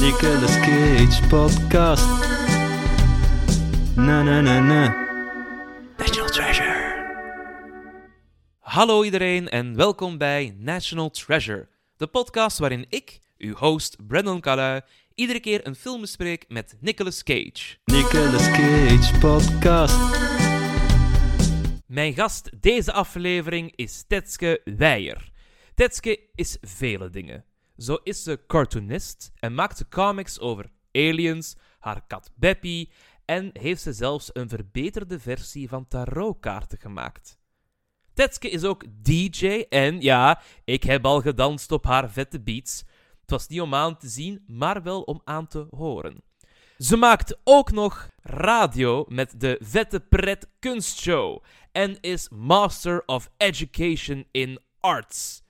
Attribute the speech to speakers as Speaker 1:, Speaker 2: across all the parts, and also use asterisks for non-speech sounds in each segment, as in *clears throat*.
Speaker 1: Nicolas Cage podcast. Na na na na. National Treasure.
Speaker 2: Hallo iedereen en welkom bij National Treasure, de podcast waarin ik, uw host Brandon Calui, iedere keer een film bespreek met Nicolas Cage.
Speaker 1: Nicolas Cage podcast.
Speaker 2: Mijn gast deze aflevering is Tetske Weijer. Tetske is vele dingen. Zo is ze cartoonist en maakt ze comics over aliens, haar kat Beppie en heeft ze zelfs een verbeterde versie van tarotkaarten gemaakt. Tetske is ook DJ en ja, ik heb al gedanst op haar vette beats. Het was niet om aan te zien, maar wel om aan te horen. Ze maakt ook nog radio met de Vette Pret Kunstshow en is Master of Education in Arts.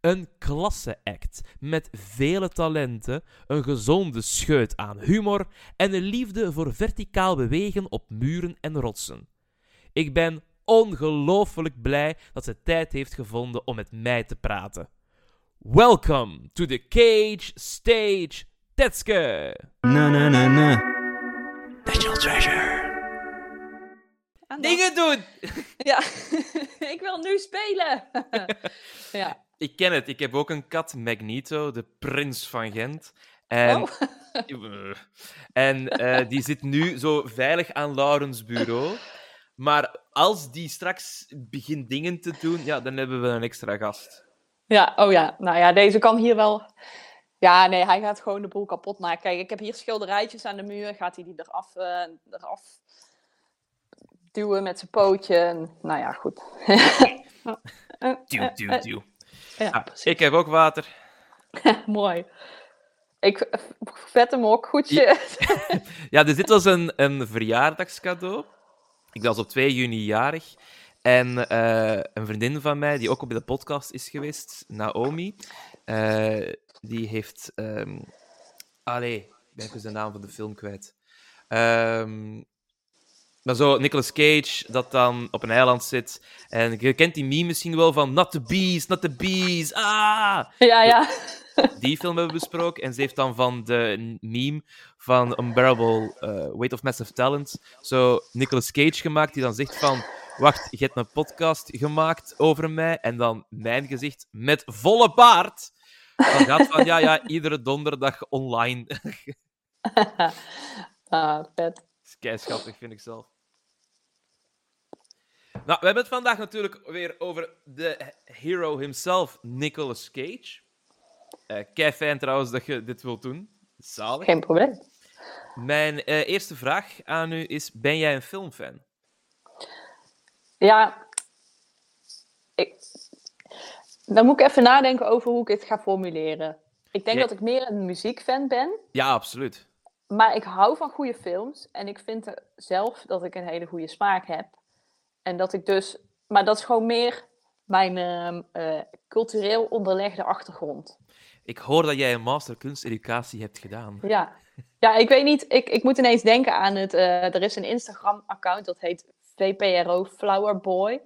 Speaker 2: Een klasse-act met vele talenten, een gezonde scheut aan humor en een liefde voor verticaal bewegen op muren en rotsen. Ik ben ongelooflijk blij dat ze tijd heeft gevonden om met mij te praten. Welcome to the Cage Stage, Tetske!
Speaker 1: Na na na na. National Treasure.
Speaker 2: Dingen doen! *laughs*
Speaker 3: Ja, *laughs* ik wil nu spelen. *laughs* ja.
Speaker 2: Ik ken het, ik heb ook een kat, Magneto, de prins van Gent. En,
Speaker 3: Oh. *laughs*
Speaker 2: en eh, die zit nu zo veilig aan Laurens bureau. Maar als die straks begint dingen te doen, ja, dan hebben we een extra gast.
Speaker 3: ja, oh ja. Nou ja, deze kan hier wel... Ja, nee, hij gaat gewoon de boel kapot maken. Kijk, ik heb hier schilderijtjes aan de muur. Gaat hij die eraf, eh, eraf duwen met zijn pootje? En, nou ja, goed. *laughs*
Speaker 2: Duw, duw, duw.
Speaker 3: Ja,
Speaker 2: ik heb ook water. *laughs*
Speaker 3: Mooi. Ik vet hem ook. Goed. *laughs*
Speaker 2: Ja, dus dit was een, een verjaardagscadeau. Ik was op 2 juni jarig. En eh, een vriendin van mij, die ook op de podcast is geweest, Naomi, eh, die heeft... ehm allee, ik ben even de naam van de film kwijt. Ehm, maar zo, Nicolas Cage, dat dan op een eiland zit. En je kent die meme misschien wel van Not the bees, not the bees, ah!
Speaker 3: ja, ja.
Speaker 2: die film hebben we besproken. En ze heeft dan van de meme van Unbearable eh, Weight of Massive Talent zo Nicolas Cage gemaakt, die dan zegt van... Wacht, je hebt een podcast gemaakt over mij. En dan mijn gezicht met volle baard. Dan gaat van, ja, ja, iedere donderdag online. *laughs*
Speaker 3: ah, vet.
Speaker 2: Dat is kei schattig, vind ik zelf. Nou, we hebben het vandaag natuurlijk weer over de hero himself, Nicolas Cage. Eh kei fijn trouwens dat je dit wilt doen. Zalig.
Speaker 3: Geen probleem.
Speaker 2: Mijn eh, eerste vraag aan u is: ben jij een filmfan?
Speaker 3: Ja, ik, dan moet ik even nadenken over hoe ik het ga formuleren. Ik denk dat ik meer een muziekfan ben,
Speaker 2: Ja, absoluut.
Speaker 3: Maar ik hou van goede films en ik vind zelf dat ik een hele goede smaak heb. En dat ik dus, maar dat is gewoon meer mijn ehm, eh, cultureel onderlegde achtergrond.
Speaker 2: Ik hoor dat jij een master kunsteducatie hebt gedaan.
Speaker 3: Ja, ja ik weet niet, ik, ik moet ineens denken aan het, eh, er is een Instagram-account dat heet VPRO Flower Boy.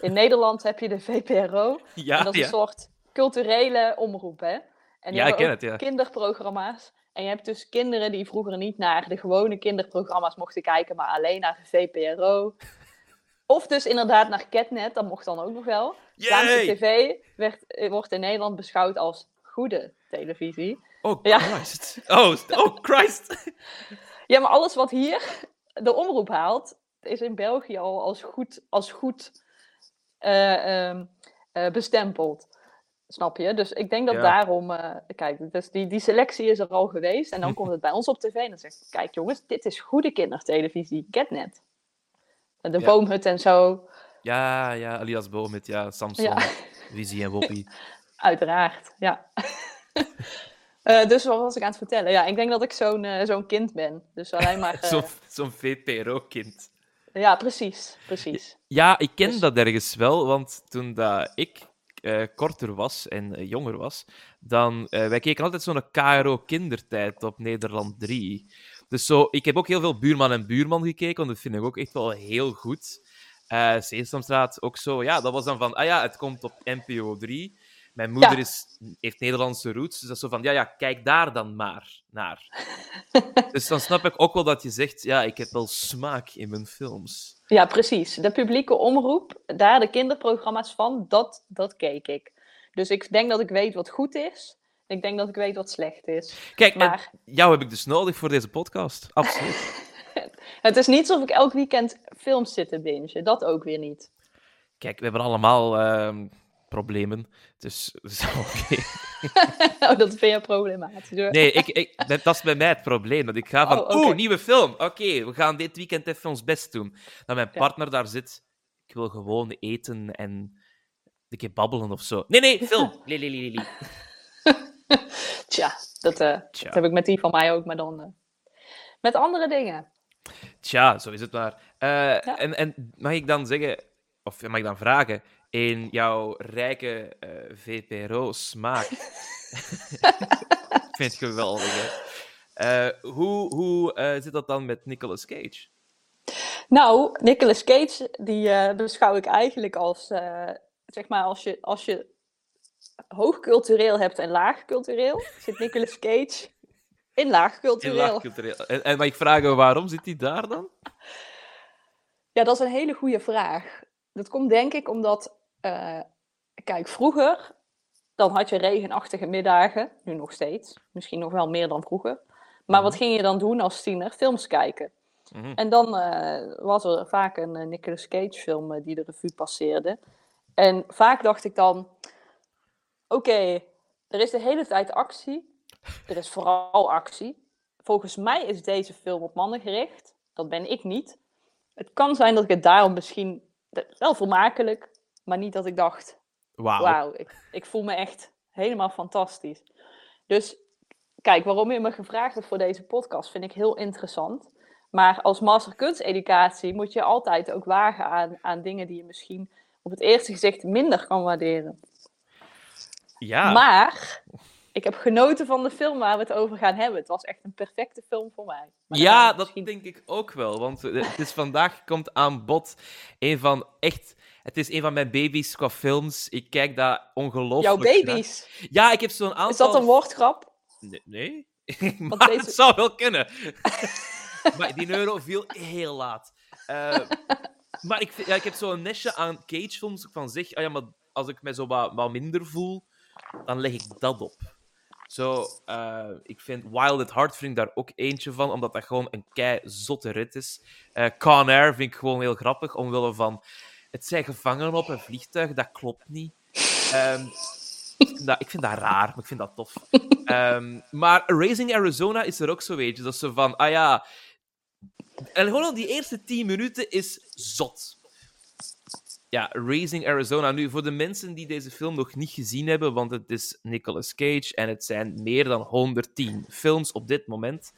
Speaker 3: In *laughs* Nederland heb je de VPRO.
Speaker 2: Ja,
Speaker 3: en dat is
Speaker 2: ja.
Speaker 3: een soort culturele omroep, hè? En die
Speaker 2: Ja, ik ken het, ja.
Speaker 3: kinderprogramma's. En je hebt dus kinderen die vroeger niet naar de gewone kinderprogramma's mochten kijken, maar alleen naar de VPRO. *laughs* Of dus inderdaad naar Catnet, dat mocht dan ook nog wel. Vlaamse tv werd, eh, wordt in Nederland beschouwd als goede televisie.
Speaker 2: Oh,
Speaker 3: Ja.
Speaker 2: Christ. Oh, oh, Christ. *laughs*
Speaker 3: Ja, maar alles wat hier de omroep haalt, is in België al als goed, als goed eh, ehm, eh, bestempeld. Snap je? Dus ik denk dat
Speaker 2: Ja.
Speaker 3: daarom, eh, kijk, dus die, die selectie is er al geweest. En dan *laughs* komt het bij ons op tv en dan zegt kijk jongens, dit is goede kindertelevisie, Catnet. De
Speaker 2: Ja.
Speaker 3: boomhut en zo,
Speaker 2: Ja, ja, Elias Boomit, ja, Samson,
Speaker 3: Ja.
Speaker 2: Visie en Woppie. *laughs*
Speaker 3: uiteraard. Ja. *laughs* Eh, dus wat was ik aan het vertellen? Ja, ik denk dat ik zo'n eh, zo'n kind ben. Dus alleen maar...
Speaker 2: Zo'n zo'n VPRO-kind.
Speaker 3: Ja, precies. Precies.
Speaker 2: Ja, ik ken
Speaker 3: Dus-
Speaker 2: dat ergens wel, want toen dat ik eh, korter was en eh, jonger was, dan... eh, wij keken altijd zo'n KRO Kindertijd op Nederland 3. Dus zo, ik heb ook heel veel Buurman en Buurman gekeken, want dat vind ik ook echt wel heel goed. Sesamstraat ook zo. Ja, dat was dan van, ah ja, het komt op NPO 3. Mijn moeder
Speaker 3: Ja.
Speaker 2: is, heeft Nederlandse roots, dus dat is zo van, ja, ja, kijk daar dan maar naar. *laughs* dus dan snap ik ook wel dat je zegt, ja, ik heb wel smaak in mijn films.
Speaker 3: Ja, precies. De publieke omroep, daar de kinderprogramma's van, dat, dat keek ik. Dus ik denk dat ik weet wat goed is. Ik denk dat ik weet wat slecht is.
Speaker 2: Kijk,
Speaker 3: Maar
Speaker 2: jou heb ik dus nodig voor deze podcast. Absoluut. *laughs*
Speaker 3: het is niet alsof ik elk weekend films zit te bingen. Dat ook weer niet.
Speaker 2: Kijk, we hebben allemaal ehm, problemen. Dus *laughs* dat is oké. *laughs*
Speaker 3: oh, dat vind je problematisch. hoor.
Speaker 2: Nee, ik, ik, dat, dat is bij mij het probleem. Dat ik ga van,
Speaker 3: Oh,
Speaker 2: oeh, nieuwe film. Oké, we gaan dit weekend even ons best doen. Dat mijn
Speaker 3: Ja.
Speaker 2: partner daar zit. Ik wil gewoon eten en een keer babbelen of zo. Nee, nee, film. *laughs* Li, li, li, li, li. *laughs*
Speaker 3: Tja, dat, eh,
Speaker 2: Tja.
Speaker 3: dat heb ik met die van mij ook, maar dan eh, met andere dingen.
Speaker 2: Tja, zo is het maar. Eh, en, en mag ik dan zeggen, of mag ik dan vragen, in jouw rijke eh, VPRO-smaak. *laughs* ik vind het geweldig, hè? Eh, hoe hoe eh, zit dat dan met Nicolas Cage?
Speaker 3: Nou, Nicolas Cage, die eh, beschouw ik eigenlijk als, eh, zeg maar, als je, als je hoog cultureel hebt en laag cultureel, zit Nicolas Cage in laag
Speaker 2: In
Speaker 3: cultureel.
Speaker 2: laagcultureel. En, en mag ik vragen, waarom zit hij daar dan?
Speaker 3: Ja, dat is een hele goede vraag. Dat komt denk ik omdat, eh, kijk, vroeger, dan had je regenachtige middagen, nu nog steeds, misschien nog wel meer dan vroeger. Maar wat ging je dan doen als tiener? Films kijken.
Speaker 2: Mhm.
Speaker 3: En dan eh, was er vaak een eh, Nicolas Cage film die de revue passeerde. En vaak dacht ik dan, oké, er is de hele tijd actie. Er is vooral actie. Volgens mij is deze film op mannen gericht. Dat ben ik niet. Het kan zijn dat ik het daarom misschien wel vermakelijk, maar niet dat ik dacht,
Speaker 2: Wauw.
Speaker 3: wauw, ik, ik voel me echt helemaal fantastisch. Dus kijk, waarom je me gevraagd hebt voor deze podcast vind ik heel interessant. Maar als master kunsteducatie moet je altijd ook wagen aan, aan dingen die je misschien op het eerste gezicht minder kan waarderen.
Speaker 2: Ja,
Speaker 3: Maar ik heb genoten van de film waar we het over gaan hebben. Het was echt een perfecte film voor mij. Maar
Speaker 2: ja dat
Speaker 3: misschien-
Speaker 2: denk ik ook wel. Want eh, het is vandaag komt aan bod een van echt... Het is een van mijn baby's qua films. Ik kijk daar ongelooflijk
Speaker 3: Jouw
Speaker 2: naar.
Speaker 3: baby's.
Speaker 2: Ja, ik heb zo'n aantal...
Speaker 3: Is dat een woordgrap?
Speaker 2: Nee, nee. *laughs* maar
Speaker 3: deze-
Speaker 2: het zou wel kunnen. *laughs* maar die euro viel heel laat. Eh, maar ik, ja, ik heb zo'n nestje aan Cage-films van zeg, ah ja, maar als ik me zo wat, wat minder voel, dan leg ik dat op. Zo, eh, ik vind Wild at Heart vind ik daar ook eentje van, omdat dat gewoon een kei zotte rit is. Eh Con Air vind ik gewoon heel grappig, omwille van... Het zijn gevangenen op een vliegtuig, dat klopt niet. Ehm, ik, vind dat, ik vind dat raar, maar ik vind dat tof. Ehm, maar Raising Arizona is er ook zo eentje. Dat ze van, ah ja... En gewoon die eerste tien minuten is zot. Ja, Raising Arizona. Nu, voor de mensen die deze film nog niet gezien hebben, want het is Nicolas Cage en het zijn meer dan 110 films op dit moment.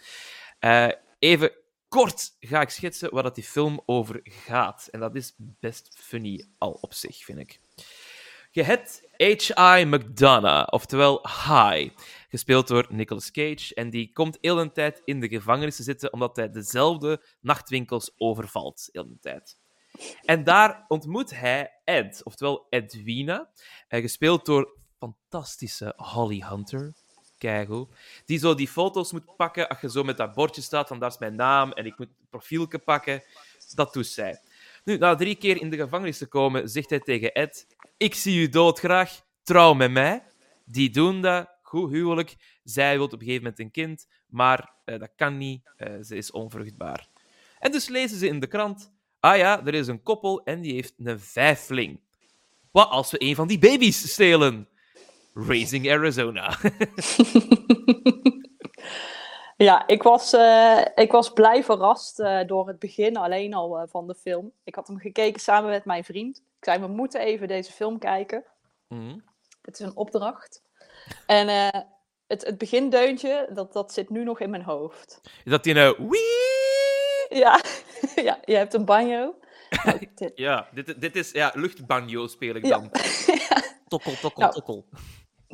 Speaker 2: Eh, even kort ga ik schetsen waar dat die film over gaat. En dat is best funny al op zich, vind ik. Je hebt H.I. McDonough, oftewel High, gespeeld door Nicolas Cage. En die komt heel de tijd in de gevangenis te zitten omdat hij dezelfde nachtwinkels overvalt. Heel de tijd. En daar ontmoet hij Ed, oftewel Edwina, eh, gespeeld door fantastische Holly Hunter. Die zo die foto's moet pakken als je zo met dat bordje staat van daar is mijn naam en ik moet het profielje pakken. Dat doet zij. Nu, na drie keer in de gevangenis te komen, zegt hij tegen Ed: Ik zie u doodgraag, trouw met mij. Die doen dat, goed huwelijk. Zij wil op een gegeven moment een kind, maar eh, dat kan niet, eh, ze is onvruchtbaar. En dus lezen ze in de krant: Ah ja, er is een koppel en die heeft een vijfling. Wat als we een van die baby's stelen? Raising Arizona. *laughs*
Speaker 3: Ja, ik was, eh, ik was blij verrast eh, door het begin alleen al eh, van de film. Ik had hem gekeken samen met mijn vriend. Ik zei, we moeten even deze film kijken.
Speaker 2: Mhm.
Speaker 3: Het is een opdracht. En het, het begindeuntje, dat, dat zit nu nog in mijn hoofd.
Speaker 2: Is dat die nou... Wee!
Speaker 3: Ja, *laughs* ja je hebt een banjo. Nou, *laughs* dit-
Speaker 2: Ja, dit, dit is... Ja, luchtbanjo speel ik
Speaker 3: Ja.
Speaker 2: dan. Tokkel, tokkel,
Speaker 3: Nou.
Speaker 2: tokkel.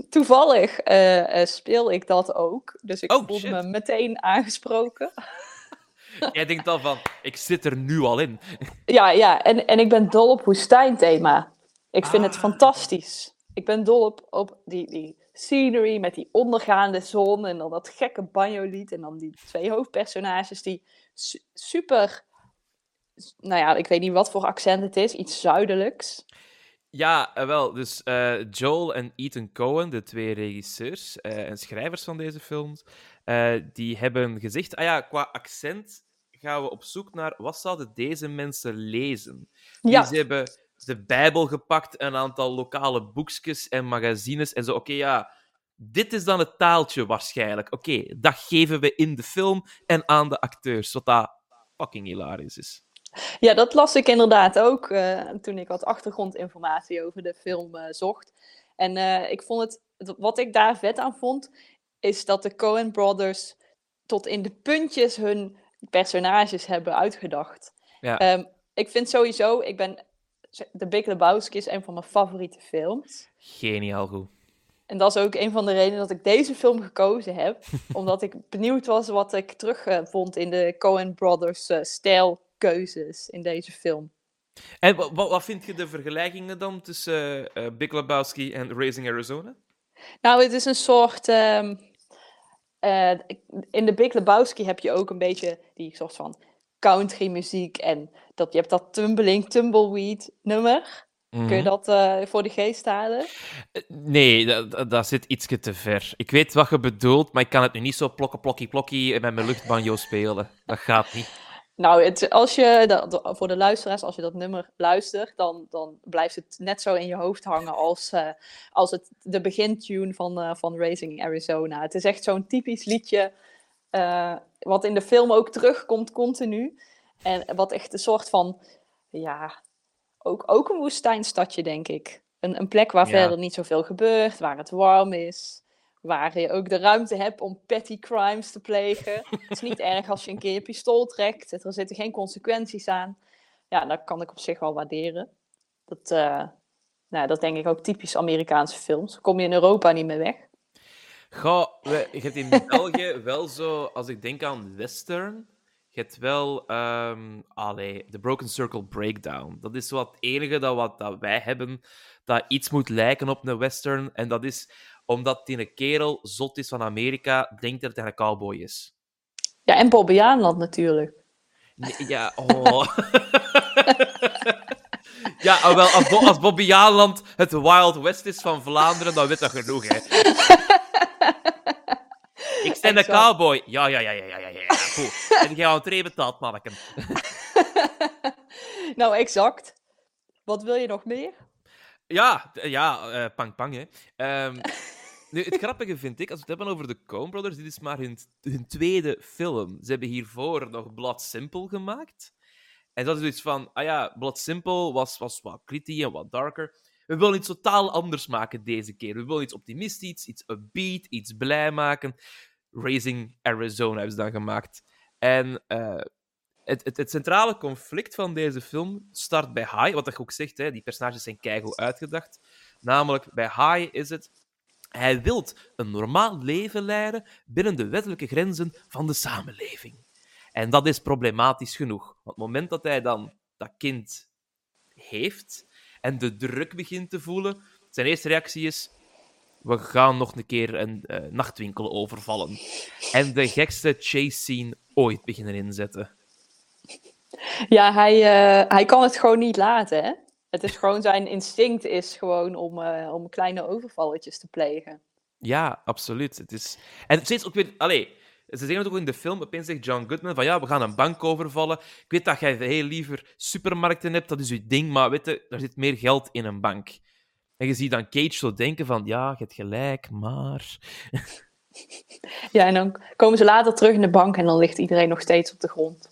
Speaker 3: Toevallig eh, eh, speel ik dat ook. Dus ik
Speaker 2: Oh,
Speaker 3: voelde
Speaker 2: shit.
Speaker 3: me meteen aangesproken. *laughs*
Speaker 2: Jij denkt al van, ik zit er nu al in. *laughs*
Speaker 3: Ja, ja en, en ik ben dol op woestijnthema. Ik vind het
Speaker 2: Ah.
Speaker 3: fantastisch. Ik ben dol op, op die, die scenery met die ondergaande zon en dan dat gekke banjo-lied. En dan die twee hoofdpersonages die su- super... Nou ja, ik weet niet wat voor accent het is. Iets zuidelijks.
Speaker 2: Ja, eh, wel. Dus eh, Joel en Ethan Cohen, de twee regisseurs eh, en schrijvers van deze films, die hebben gezegd, ah ja, qua accent gaan we op zoek naar wat zouden deze mensen lezen.
Speaker 3: Ja,
Speaker 2: Dus ze hebben de Bijbel gepakt, een aantal lokale boekjes en magazines en zo. Oké, ja, dit is dan het taaltje waarschijnlijk. Oké, dat geven we in de film en aan de acteurs, wat dat fucking hilarisch is.
Speaker 3: Ja, dat las ik inderdaad ook eh, toen ik wat achtergrondinformatie over de film eh, zocht. En eh, ik vond het, wat ik daar vet aan vond, is dat de Coen Brothers tot in de puntjes hun personages hebben uitgedacht.
Speaker 2: Ja.
Speaker 3: Ehm, ik vind sowieso, ik ben, The Big Lebowski is een van mijn favoriete films.
Speaker 2: Geniaal goed.
Speaker 3: En dat is ook een van de redenen dat ik deze film gekozen heb. *laughs* omdat ik benieuwd was wat ik terug eh, vond in de Coen Brothers eh, stijlkeuzes in deze film.
Speaker 2: En wat, wat, vind je de vergelijkingen dan tussen eh, Big Lebowski en Raising Arizona?
Speaker 3: Nou, het is een soort. ehm, eh, in de Big Lebowski heb je ook een beetje die soort van country muziek. En dat, je hebt dat Tumbling Tumbleweed nummer. Kun je
Speaker 2: Mhm.
Speaker 3: dat eh, voor de geest halen?
Speaker 2: Nee, dat, dat- zit ietsje te ver. Ik weet wat je bedoelt, maar ik kan het nu niet zo plokken, plokkie, plokkie met mijn luchtbanjo spelen. Dat gaat niet.
Speaker 3: Nou, het, als je, dat- voor de luisteraars, als je dat nummer luistert, dan, dan blijft het net zo in je hoofd hangen als, eh, als het, de begintune van, eh, van Racing Arizona. Het is echt zo'n typisch liedje, eh, wat in de film ook terugkomt continu. En wat echt een soort van, ja, ook, ook een woestijnstadje, denk ik. Een, een plek waar
Speaker 2: Ja.
Speaker 3: verder niet zoveel gebeurt, waar het warm is. Waar je ook de ruimte hebt om petty crimes te plegen. Het is niet *laughs* erg als je een keer je pistool trekt. Er zitten geen consequenties aan. Ja, dat kan ik op zich wel waarderen. Dat, eh, nou, dat denk ik ook typisch Amerikaanse films. Kom je in Europa niet meer weg.
Speaker 2: Goh, we, je hebt in België wel zo, als ik denk aan western, je hebt wel ehm allee, de Broken Circle Breakdown. Dat is wat het enige dat, wat, dat wij hebben dat iets moet lijken op een western. En dat is omdat die een kerel zot is van Amerika, denkt dat hij een cowboy is.
Speaker 3: Ja, en Bobbejaanland natuurlijk.
Speaker 2: Nee, ja, oh. *laughs* ja, ah, wel, als, Bo als Bobby Jaanland het Wild West is van Vlaanderen, dan weet dat genoeg, hè. *laughs* Ik ben een cowboy. Ja, ja, ja, ja, ja, ja. Goed. En jij een tree betaald, manneken. *laughs*
Speaker 3: nou, exact. Wat wil je nog meer?
Speaker 2: Ja, ja, eh, pang pang, hè. Ehm, *laughs* nu, het grappige vind ik, als we het hebben over de Coen Brothers, dit is maar hun, hun tweede film. Ze hebben hiervoor nog Blood Simple gemaakt. En dat is zoiets van, ah ja, Blood Simple was, was wat gritty en wat darker. We willen iets totaal anders maken deze keer. We willen iets optimistisch, iets upbeat, iets blij maken. Raising Arizona hebben ze dan gemaakt. En eh, het, het, het centrale conflict van deze film start bij High, wat ik ook zegt, hè, die personages zijn keigoed uitgedacht. Namelijk, bij High is het... Hij wil een normaal leven leiden binnen de wettelijke grenzen van de samenleving. En dat is problematisch genoeg. Want het moment dat hij dan dat kind heeft en de druk begint te voelen, zijn eerste reactie is: we gaan nog een keer een eh, nachtwinkel overvallen. En de gekste chase scene ooit beginnen inzetten.
Speaker 3: Ja, hij, eh, hij kan het gewoon niet laten, hè? Het is gewoon zijn instinct is gewoon om, eh, om kleine overvalletjes te plegen.
Speaker 2: Ja, absoluut. Het is... En steeds ook weer... Allee, ze zeggen het ook in de film. Opeens zegt John Goodman van ja, we gaan een bank overvallen. Ik weet dat jij heel liever supermarkten hebt, dat is je ding, maar weet je, er zit meer geld in een bank. En je ziet dan Cage zo denken van ja, je hebt gelijk, maar... *laughs*
Speaker 3: Ja, en dan komen ze later terug in de bank en dan ligt iedereen nog steeds op de grond.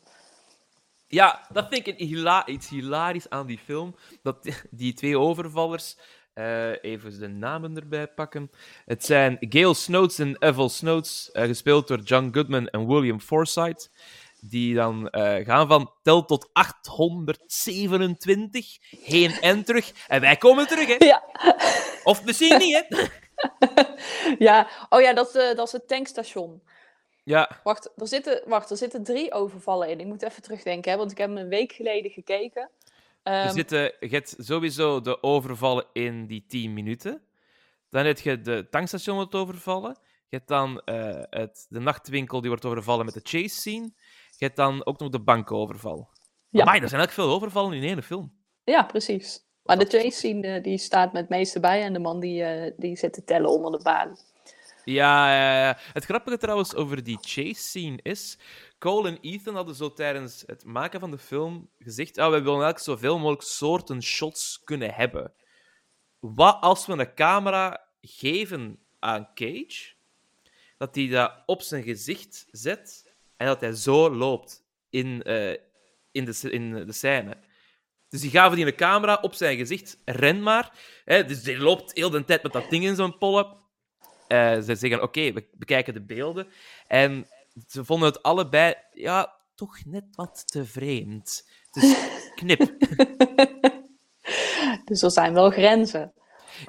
Speaker 2: Ja, dat vind ik een hila- iets hilarisch aan die film. Dat *laughs* die twee overvallers Eh, even de namen erbij pakken. Het zijn Gail Snoods en Evel Snoods, eh, gespeeld door John Goodman en William Forsythe. Die dan eh, gaan van tel tot 827, heen en terug. En wij komen terug, hè? *laughs*
Speaker 3: Ja.
Speaker 2: Of misschien niet, hè? *laughs*
Speaker 3: ja, oh ja, dat, is, eh, dat is het tankstation.
Speaker 2: Ja,
Speaker 3: Wacht er, zitten, wacht, er zitten drie overvallen in. Ik moet even terugdenken, hè, want ik heb hem een week geleden gekeken.
Speaker 2: er
Speaker 3: Ehm,
Speaker 2: zitten, je hebt sowieso de overvallen in die 10 minuten. Dan heb je de tankstation wordt overvallen. Je hebt dan eh, het, de nachtwinkel die wordt overvallen met de chase scene. Je hebt dan ook nog de bankoverval.
Speaker 3: Ja.
Speaker 2: Ja. er zijn eigenlijk veel overvallen in één film.
Speaker 3: Ja, precies. Maar de chase scene eh, die staat met het meeste bij en de man die, eh, die zit te tellen onder de baan.
Speaker 2: Ja, ja, ja. Het grappige trouwens over die chase scene is... Cole en Ethan hadden zo tijdens het maken van de film gezegd... Ah, we willen eigenlijk zoveel mogelijk soorten shots kunnen hebben. Wat als we een camera geven aan Cage, dat hij dat op zijn gezicht zet en dat hij zo loopt in, eh, in, de, in de scène. Dus die gaven die een camera op zijn gezicht, ren maar. Hè, dus die loopt heel de tijd met dat ding in zijn pollen. Eh, ze zeggen, oké, we bekijken de beelden. En ze vonden het allebei, ja, toch net wat te vreemd. Dus *laughs* knip.
Speaker 3: Dus er zijn wel grenzen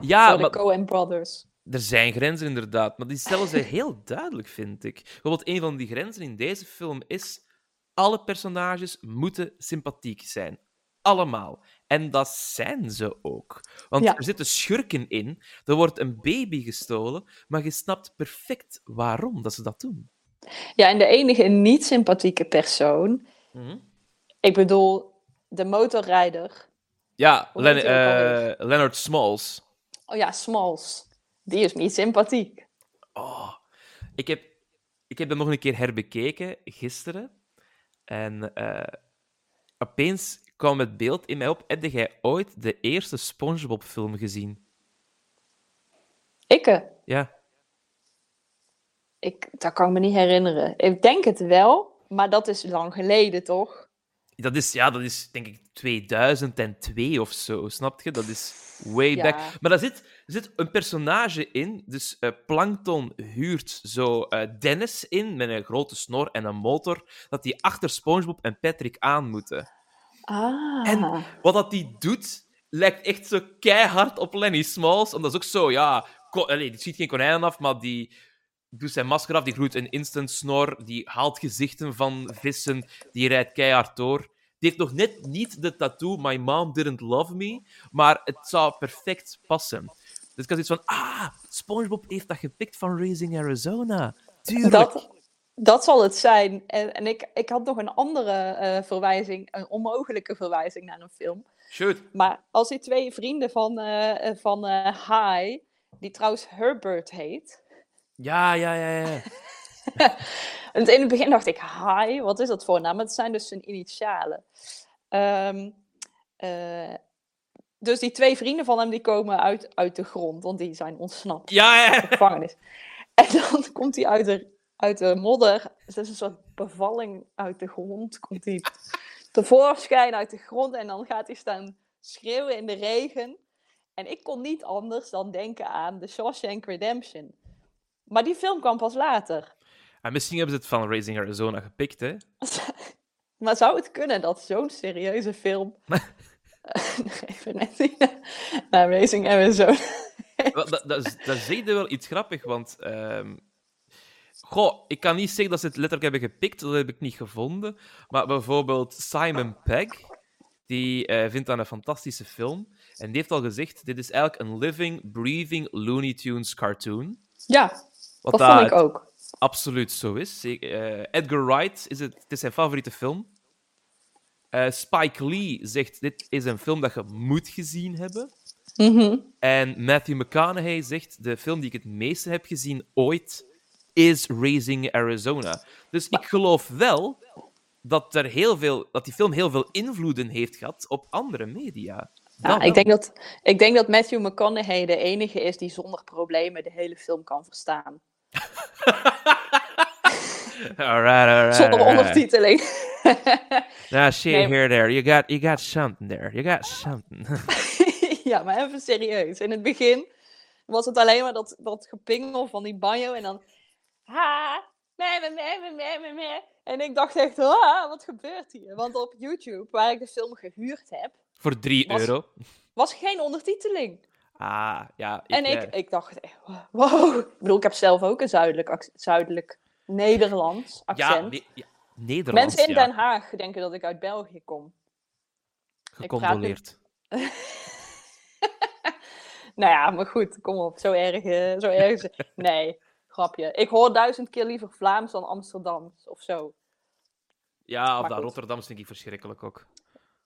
Speaker 2: Ja,
Speaker 3: voor de Coen Brothers.
Speaker 2: er zijn grenzen inderdaad, maar die stellen ze heel duidelijk, vind ik. Bijvoorbeeld, een van die grenzen in deze film is: alle personages moeten sympathiek zijn. Allemaal. En dat zijn ze ook. Want
Speaker 3: Ja.
Speaker 2: er zitten schurken in, er wordt een baby gestolen, maar je snapt perfect waarom dat ze dat doen.
Speaker 3: Ja, en de enige niet sympathieke persoon,
Speaker 2: Mhm.
Speaker 3: ik bedoel, de motorrijder.
Speaker 2: Ja, Len- eh, Leonard Smalls.
Speaker 3: Oh ja, Smalls. Die is niet sympathiek.
Speaker 2: Oh, ik heb, ik heb dat nog een keer herbekeken gisteren. En eh, opeens kwam het beeld in mij op. Heb jij ooit de eerste SpongeBob-film gezien?
Speaker 3: Ikke,
Speaker 2: Ja.
Speaker 3: ik, dat kan ik me niet herinneren. Ik denk het wel, maar dat is lang geleden, toch?
Speaker 2: Dat is, ja, dat is denk ik 2002 of zo, snap je? Dat is way
Speaker 3: Ja.
Speaker 2: back. Maar daar zit, er zit een personage in. Dus eh, Plankton huurt zo eh, Dennis in met een grote snor en een motor. Dat die achter SpongeBob en Patrick aan moeten.
Speaker 3: Ah.
Speaker 2: En- Wat dat die doet, lijkt echt zo keihard op Lenny Smalls. Omdat dat is ook zo, ja... Allee, die schiet geen konijnen af, maar die doet zijn masker af. Die groeit een instant snor. Die haalt gezichten van vissen. Die rijdt keihard door. Die heeft nog net niet de tattoo My Mom Didn't Love Me. Maar het zou perfect passen. Dus ik had zoiets van... Ah, SpongeBob heeft dat gepikt van Raising Arizona. Tuurlijk.
Speaker 3: Dat, dat zal het zijn. En, en ik, ik had nog een andere eh, verwijzing, een onmogelijke verwijzing naar een film.
Speaker 2: Shoot.
Speaker 3: Maar als die twee vrienden van, eh, van eh High, die trouwens Herbert heet.
Speaker 2: Ja, ja, ja, ja. *laughs*
Speaker 3: En in het begin dacht ik, High, wat is dat voor naam? Het zijn dus zijn initialen. Ehm, eh, dus die twee vrienden van hem, die komen uit, uit de grond, want die zijn ontsnapt.
Speaker 2: Ja, ja,
Speaker 3: de gevangenis. En dan *laughs* komt hij uit de, uit de modder. Het is een soort bevalling uit de grond. Komt hij tevoorschijn uit de grond en dan gaat hij staan schreeuwen in de regen. En ik kon niet anders dan denken aan The Shawshank Redemption. Maar die film kwam pas later.
Speaker 2: En misschien hebben ze het van Raising Arizona gepikt, hè? *laughs*
Speaker 3: Maar zou het kunnen dat zo'n serieuze film... *laughs* *laughs* Even net zien. Naar Racing Arizona.
Speaker 2: Dat, dat, is- je wel iets grappig, want... ehm, Goh, ik kan niet zeggen dat ze het letterlijk hebben gepikt, dat heb ik niet gevonden. Maar bijvoorbeeld Simon Pegg, die eh, vindt dat een fantastische film. En die heeft al gezegd, dit is eigenlijk een living, breathing Looney Tunes cartoon.
Speaker 3: Ja,
Speaker 2: Wat
Speaker 3: dat vond ik ook.
Speaker 2: absoluut zo is. Eh, Edgar Wright, is het, het is zijn favoriete film. Eh, Spike Lee zegt, dit is een film dat je moet gezien hebben.
Speaker 3: Mhm.
Speaker 2: En Matthew McConaughey zegt: De film die ik het meeste heb gezien ooit is Raising Arizona. Dus ik geloof wel dat, er heel veel, dat die film heel veel invloeden heeft gehad op andere media.
Speaker 3: Ja, ik, denk dat, ik denk dat Matthew McConaughey de enige is die zonder problemen de hele film kan verstaan. *laughs*
Speaker 2: Alright, alright.
Speaker 3: Zonder
Speaker 2: alright.
Speaker 3: ondertiteling. *laughs*
Speaker 2: Now, shit
Speaker 3: Nee.
Speaker 2: here, there. You got, you got something there. You got something. *laughs*
Speaker 3: Ja, maar even serieus. In het begin was het alleen maar dat, dat gepingel van die banjo en dan... Ha, meh, meh, meh, meh, meh, meh, meh. En ik dacht echt, ah, wat gebeurt hier? Want op YouTube, waar ik de film gehuurd heb,
Speaker 2: Voor 3
Speaker 3: Was-
Speaker 2: euro.
Speaker 3: was geen ondertiteling.
Speaker 2: Ah, ja.
Speaker 3: en ik,
Speaker 2: eh,
Speaker 3: ik dacht, wow. Ik bedoel, ik heb zelf ook een zuidelijk, zuidelijk Nederlands
Speaker 2: ja,
Speaker 3: accent.
Speaker 2: ja, Nederlands,
Speaker 3: Mensen in
Speaker 2: ja.
Speaker 3: Den Haag denken dat ik uit België kom.
Speaker 2: Gecondoleerd. *laughs*
Speaker 3: Nou ja, maar goed, kom op, zo erg, eh, zo erg. Nee, grapje. Ik hoor duizend keer liever Vlaams dan Amsterdams of zo.
Speaker 2: Ja, of dat. Rotterdams vind ik verschrikkelijk ook.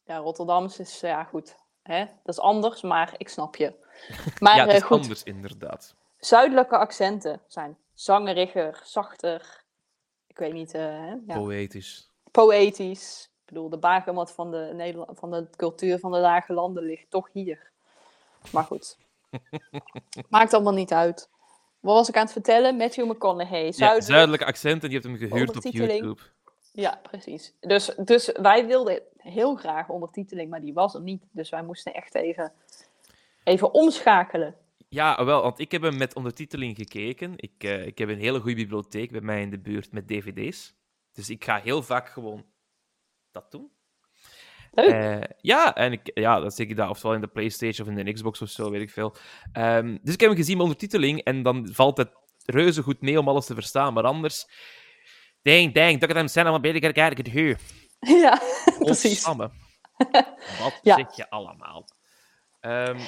Speaker 3: Ja, Rotterdams is, ja goed. Hè? Dat is anders, maar ik snap je. *laughs* Maar
Speaker 2: ja, het
Speaker 3: eh,
Speaker 2: is
Speaker 3: goed,
Speaker 2: anders, inderdaad.
Speaker 3: zuidelijke accenten zijn zangeriger, zachter. Ik weet niet, eh, hè? Ja,
Speaker 2: Poëtisch.
Speaker 3: poëtisch. Ik bedoel, de bakermat van de, Nederla- van de cultuur van de lage landen ligt toch hier. Maar goed. *laughs* Maakt allemaal niet uit. Wat was ik aan het vertellen? Matthew McConaughey.
Speaker 2: Ja,
Speaker 3: Zuidelijk.
Speaker 2: zuidelijke accent en je hebt hem gehuurd op. YouTube.
Speaker 3: Ja, precies. Dus, dus wij wilden heel graag ondertiteling, maar die was er niet. Dus wij moesten echt even, even omschakelen.
Speaker 2: Ja, wel, want ik heb hem met ondertiteling gekeken. Ik, eh, ik heb een hele goede bibliotheek bij mij in de buurt met dvd's. Dus ik ga heel vaak gewoon dat doen.
Speaker 3: Leuk.
Speaker 2: Eh, ja, en ik, ja, dat zeg ik dat, ofwel in de PlayStation of in de Xbox of zo, weet ik veel. Ehm, dus ik heb hem gezien met ondertiteling en dan valt het reuze goed mee om alles te verstaan. Maar anders, dang, dang, dat ik hem zijn allemaal beter kijken het huur. *laughs*
Speaker 3: ja, precies.
Speaker 2: Wat *laughs*
Speaker 3: Ja.
Speaker 2: zeg je allemaal? Ehm,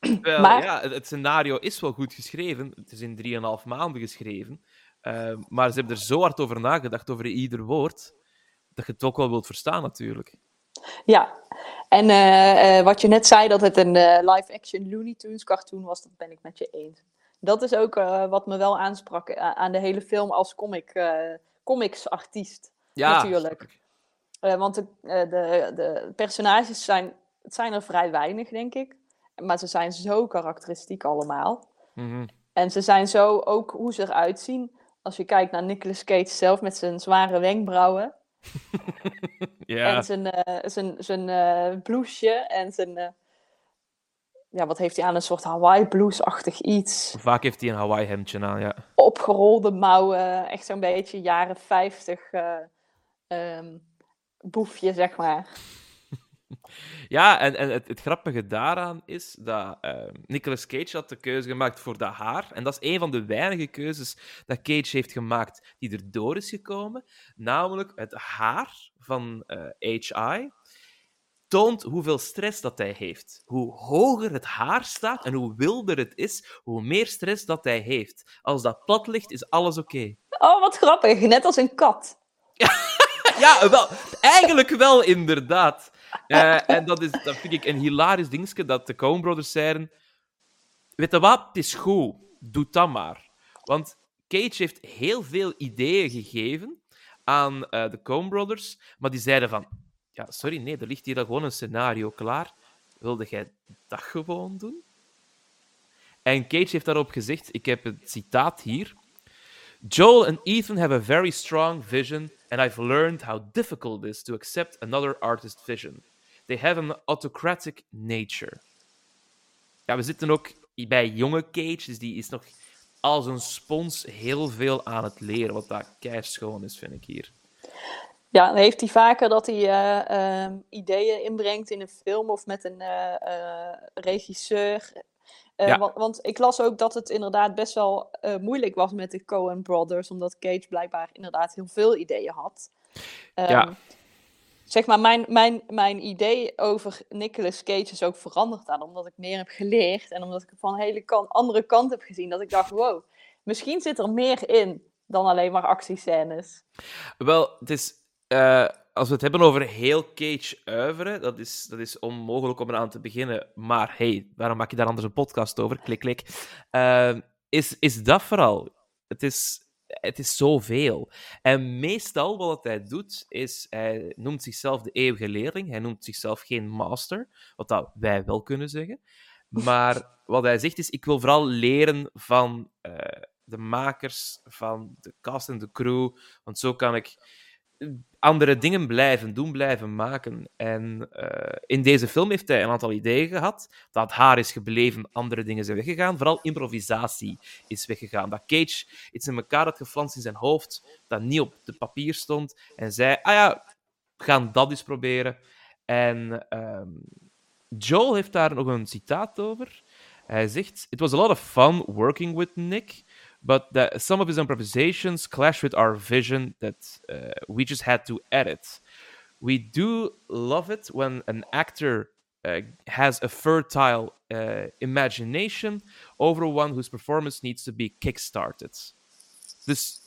Speaker 2: *clears throat* wel,
Speaker 3: Maar-
Speaker 2: ja, het, het scenario is wel goed geschreven. Het is in 3,5 maanden geschreven. Ehm, maar ze hebben er zo hard over nagedacht, over ieder woord, dat je het ook wel wilt verstaan, natuurlijk.
Speaker 3: Ja, en eh, eh, wat je net zei, dat het een eh, live-action Looney Tunes cartoon was, dat ben ik met je eens. Dat is ook wat me wel aansprak aan de hele film als comic, comics-artiest.
Speaker 2: Ja,
Speaker 3: Natuurlijk. want de, de, de personages zijn, het zijn er vrij weinig, denk ik. Maar ze zijn zo karakteristiek allemaal.
Speaker 2: Mhm.
Speaker 3: En ze zijn zo ook hoe ze eruit zien. Als je kijkt naar Nicolas Cage zelf met zijn zware wenkbrauwen. *laughs*
Speaker 2: Ja,
Speaker 3: En zijn, eh, zijn, zijn eh blouseje en zijn... eh, ja, wat heeft hij aan? Een soort Hawaii blues-achtig iets.
Speaker 2: vaak heeft hij een Hawaii hemdje aan, ja.
Speaker 3: Opgerolde mouwen. Echt zo'n beetje jaren 50 eh, ehm, boefje, zeg maar. *laughs*
Speaker 2: Ja, en, en het, het grappige daaraan is dat eh, Nicolas Cage had de keuze gemaakt voor dat haar. En dat is een van de weinige keuzes dat Cage heeft gemaakt die erdoor is gekomen. Namelijk het haar van eh HI toont hoeveel stress dat hij heeft. Hoe hoger het haar staat en hoe wilder het is, hoe meer stress dat hij heeft. Als dat plat ligt, is alles oké.
Speaker 3: Oh, wat grappig. Net als een kat. *laughs*
Speaker 2: Ja, wel, eigenlijk wel, inderdaad. Eh, en dat, is, dat vind ik een hilarisch dingetje dat de Coen Brothers zeiden. Weet wat, het is goed, doe dat maar. Want Cage heeft heel veel ideeën gegeven aan eh, de Coen Brothers, maar die zeiden van, ja, sorry, nee, er ligt hier al gewoon een scenario klaar. Wilde jij dat gewoon doen? En Cage heeft daarop gezegd, ik heb het citaat hier. Joel and Ethan have a very strong vision, and I've learned how difficult it is to accept another artist's vision. They have an autocratic nature. Ja, we zitten ook bij jonge Cage, dus die is nog als een spons heel veel aan het leren, wat dat schoon is, vind ik hier.
Speaker 3: Ja, heeft hij vaker dat hij eh, ehm, ideeën inbrengt in een film of met een eh, eh, regisseur. Eh,
Speaker 2: Ja.
Speaker 3: want, want ik las ook dat het inderdaad best wel eh, moeilijk was met de Coen Brothers, omdat Cage blijkbaar inderdaad heel veel ideeën had. Ehm,
Speaker 2: Ja.
Speaker 3: Zeg maar, mijn, mijn, mijn idee over Nicolas Cage is ook veranderd aan, omdat ik meer heb geleerd en omdat ik het van een hele kan- andere kant heb gezien. Dat ik dacht, wow, misschien zit er meer in dan alleen maar actiescènes.
Speaker 2: Wel, het is, eh, als we het hebben over heel Cage uiveren, dat is, dat is onmogelijk om eraan te beginnen. Maar hey, waarom maak je daar anders een podcast over? Klik, klik. Eh, is, is dat vooral? Het is, het is zoveel. En meestal wat hij doet, is hij noemt zichzelf de eeuwige leerling. Hij noemt zichzelf geen master, wat dat wij wel kunnen zeggen. Maar wat hij zegt is, ik wil vooral leren van eh, de makers, van de cast en de crew, want zo kan ik andere dingen blijven doen, blijven maken. En eh, in deze film heeft hij een aantal ideeën gehad. Dat haar is gebleven, andere dingen zijn weggegaan. Vooral improvisatie is weggegaan. Dat Cage iets in elkaar had geflanst in zijn hoofd, dat niet op het papier stond. En zei, ah ja, we gaan dat eens proberen. En ehm, Joel heeft daar nog een citaat over. Hij zegt: It was a lot of fun working with Nick, but that some of his improvisations clash with our vision that uh, we just had to edit. We do love it when an actor uh, has a fertile uh, imagination over one whose performance needs to be kickstarted. Dus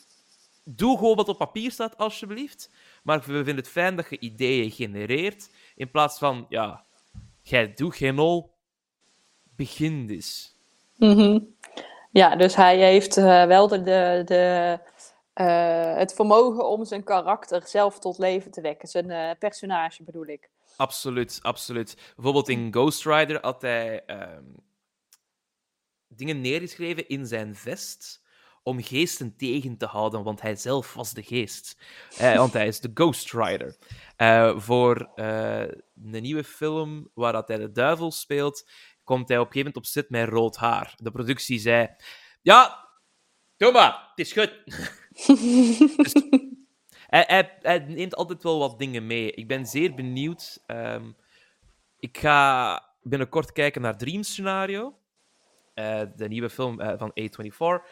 Speaker 2: doe gewoon wat op papier staat, alsjeblieft. Maar we vinden het fijn dat je ideeën genereert, in plaats van, ja, jij doet geen ol, begin dus.
Speaker 3: Mhm. Ja, dus hij heeft eh, wel de, de, de, eh, het vermogen om zijn karakter zelf tot leven te wekken. Zijn eh, personage bedoel ik.
Speaker 2: Absoluut, absoluut. Bijvoorbeeld in Ghost Rider had hij ehm, dingen neergeschreven in zijn vest om geesten tegen te houden, want hij zelf was de geest. Want hij is de Ghost Rider. Voor eh, een nieuwe film waar dat hij de duivel speelt, komt hij op een gegeven moment op zit met rood haar. De productie zei: Ja, doe het is goed. *laughs* Dus hij, neemt altijd wel wat dingen mee. Ik ben zeer benieuwd. Ehm, ik ga binnenkort kijken naar Dream Scenario, eh, de nieuwe film eh, van A24.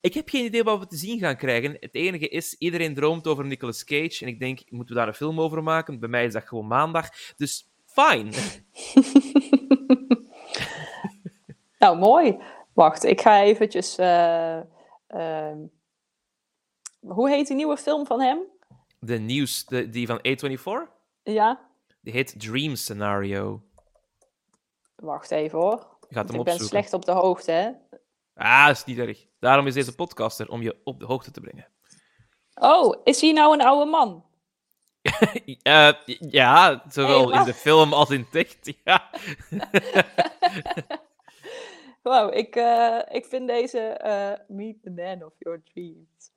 Speaker 2: Ik heb geen idee wat we te zien gaan krijgen. Het enige is, iedereen droomt over Nicolas Cage. En ik denk, moeten we daar een film over maken? Bij mij is dat gewoon maandag. Dus, fine. *laughs*
Speaker 3: Nou, mooi. Wacht, ik ga eventjes... eh, ehm, hoe heet die nieuwe film van hem?
Speaker 2: De nieuws, de, die van A24,
Speaker 3: Ja,
Speaker 2: die heet Dream Scenario.
Speaker 3: wacht even hoor. Ik ben slecht op de hoogte, hè?
Speaker 2: Ah, is niet erg. Daarom is deze podcaster, om je op de hoogte te brengen.
Speaker 3: Oh, is hij nou een oude man? *laughs*
Speaker 2: Eh, ja, zowel
Speaker 3: Hey,
Speaker 2: in de film als in tekst. Ja. *laughs*
Speaker 3: Wow, ik, eh, ik vind deze eh, Meet the Man of Your Dreams.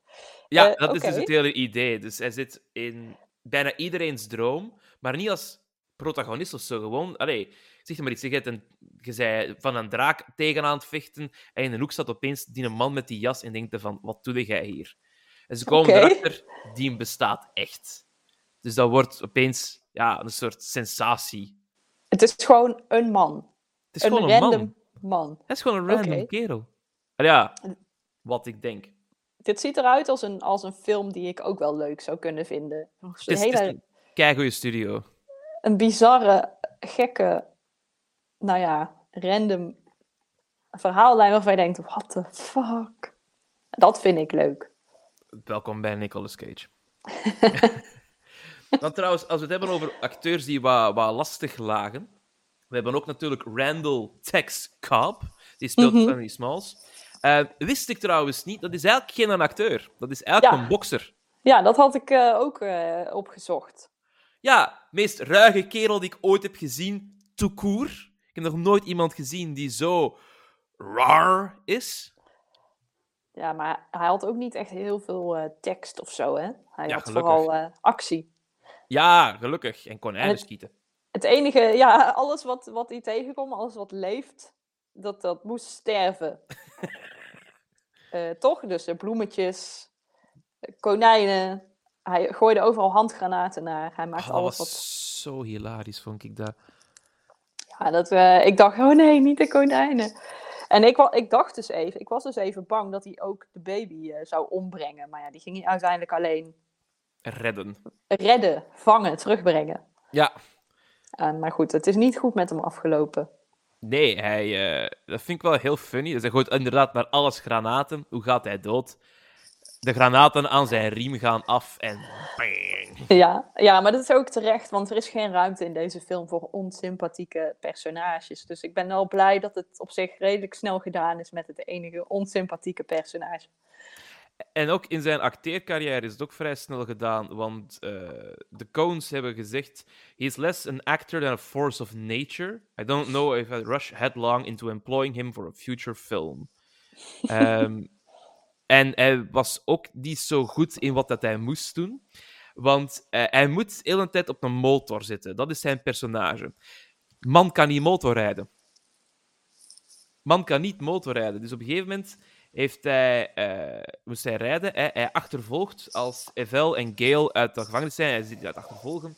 Speaker 2: Ja,
Speaker 3: Eh,
Speaker 2: dat is dus het hele idee. Dus hij zit in bijna iedereen's droom, maar niet als protagonist of zo. Gewoon, allee, zeg maar iets. Je, een, je zei van een draak tegenaan het vechten en in een hoek staat opeens die een man met die jas en denkt van, wat doe jij hier? En ze komen erachter, die bestaat echt. Dus dat wordt opeens ja, een soort sensatie.
Speaker 3: Het is gewoon een man.
Speaker 2: Het is
Speaker 3: een
Speaker 2: gewoon een
Speaker 3: random
Speaker 2: man.
Speaker 3: Man.
Speaker 2: Het is gewoon een random kerel. Ja, wat ik denk.
Speaker 3: Dit ziet eruit als een, als een film die ik ook wel leuk zou kunnen vinden. Een hele
Speaker 2: is een keigoeie studio.
Speaker 3: een bizarre, gekke, nou ja, random verhaallijn waarvan je denkt, what the fuck? Dat vind ik leuk.
Speaker 2: Welkom bij Nicolas Cage. *laughs* Dan trouwens, als we het hebben over acteurs die wat, wat lastig lagen. We hebben ook natuurlijk Randall Tex Cobb. Die speelt
Speaker 3: Mhm.
Speaker 2: Fanny Smalls. Eh, wist ik trouwens niet, dat is eigenlijk geen acteur. Dat is eigenlijk
Speaker 3: Ja.
Speaker 2: een bokser.
Speaker 3: Ja, dat had ik eh, ook eh, opgezocht.
Speaker 2: Ja, meest ruige kerel die ik ooit heb gezien, court. Ik heb nog nooit iemand gezien die zo raar is.
Speaker 3: Ja, maar hij had ook niet echt heel veel tekst of zo, hè? Hij
Speaker 2: Ja,
Speaker 3: had
Speaker 2: gelukkig.
Speaker 3: vooral actie.
Speaker 2: Ja, gelukkig. En konijnen
Speaker 3: En het-
Speaker 2: schieten.
Speaker 3: Het enige, ja, *laughs* alles wat, wat hij tegenkwam, alles wat leeft, dat, dat moest sterven. *laughs* Eh, toch? Dus de bloemetjes, eh, konijnen. Hij gooide overal handgranaten naar. Hij maakte
Speaker 2: Oh, dat
Speaker 3: alles
Speaker 2: was
Speaker 3: wat...
Speaker 2: zo hilarisch, vond ik dat.
Speaker 3: Ja, dat, eh, ik dacht, oh nee, niet de konijnen. En ik, ik dacht dus even, ik was dus even bang dat hij ook de baby eh, zou ombrengen. Maar ja, die ging hij uiteindelijk alleen
Speaker 2: Redden.
Speaker 3: redden, vangen, terugbrengen.
Speaker 2: Ja,
Speaker 3: Eh, maar goed, het is niet goed met hem afgelopen.
Speaker 2: Nee, hij, eh, dat vind ik wel heel funny. Dus hij gooit inderdaad naar alles granaten. Hoe gaat hij dood? De granaten aan zijn riem gaan af en... bang.
Speaker 3: Ja, ja, maar dat is ook terecht, want er is geen ruimte in deze film voor onsympathieke personages. Dus ik ben wel blij dat het op zich redelijk snel gedaan is met het enige onsympathieke personage.
Speaker 2: En ook in zijn acteercarrière is het ook vrij snel gedaan, want eh, de Coens hebben gezegd... He is less an actor than a force of nature. I don't know if I rush headlong into employing him for a future film. *laughs* Ehm, en hij was ook niet zo goed in wat dat hij moest doen. Want eh, hij moet de hele tijd op een motor zitten. Dat is zijn personage. Man kan niet motorrijden. Man kan niet motorrijden. Dus op een gegeven moment heeft hij, eh, moest hij rijden. Hij, hij achtervolgt als Evel en Gale uit de gevangenis zijn. Hij zit uit achtervolgen.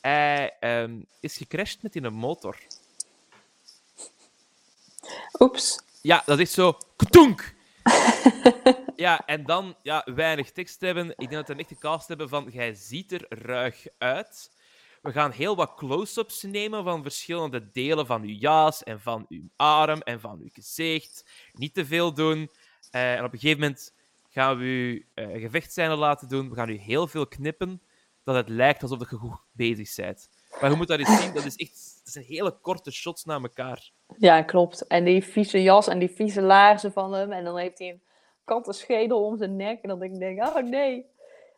Speaker 2: Hij ehm, is gecrashed met in een motor.
Speaker 3: Oeps.
Speaker 2: Ja, dat is zo. Ktonk! *laughs* ja, en dan ja, weinig tekst hebben. Ik denk dat we een echte cast hebben van. Jij ziet er ruig uit. We gaan heel wat close-ups nemen van verschillende delen van uw jas en van uw arm en van uw gezicht. Niet te veel doen. Eh, en op een gegeven moment gaan we u gevechtscène laten doen. We gaan u heel veel knippen, dat het lijkt alsof je goed bezig bent. Maar je moet dat eens zien, dat is echt dat zijn hele korte shots naar elkaar.
Speaker 3: Ja, klopt. En die vieze jas en die vieze laarzen van hem. En dan heeft hij een kattenschedel om zijn nek. En dan denk ik, oh nee.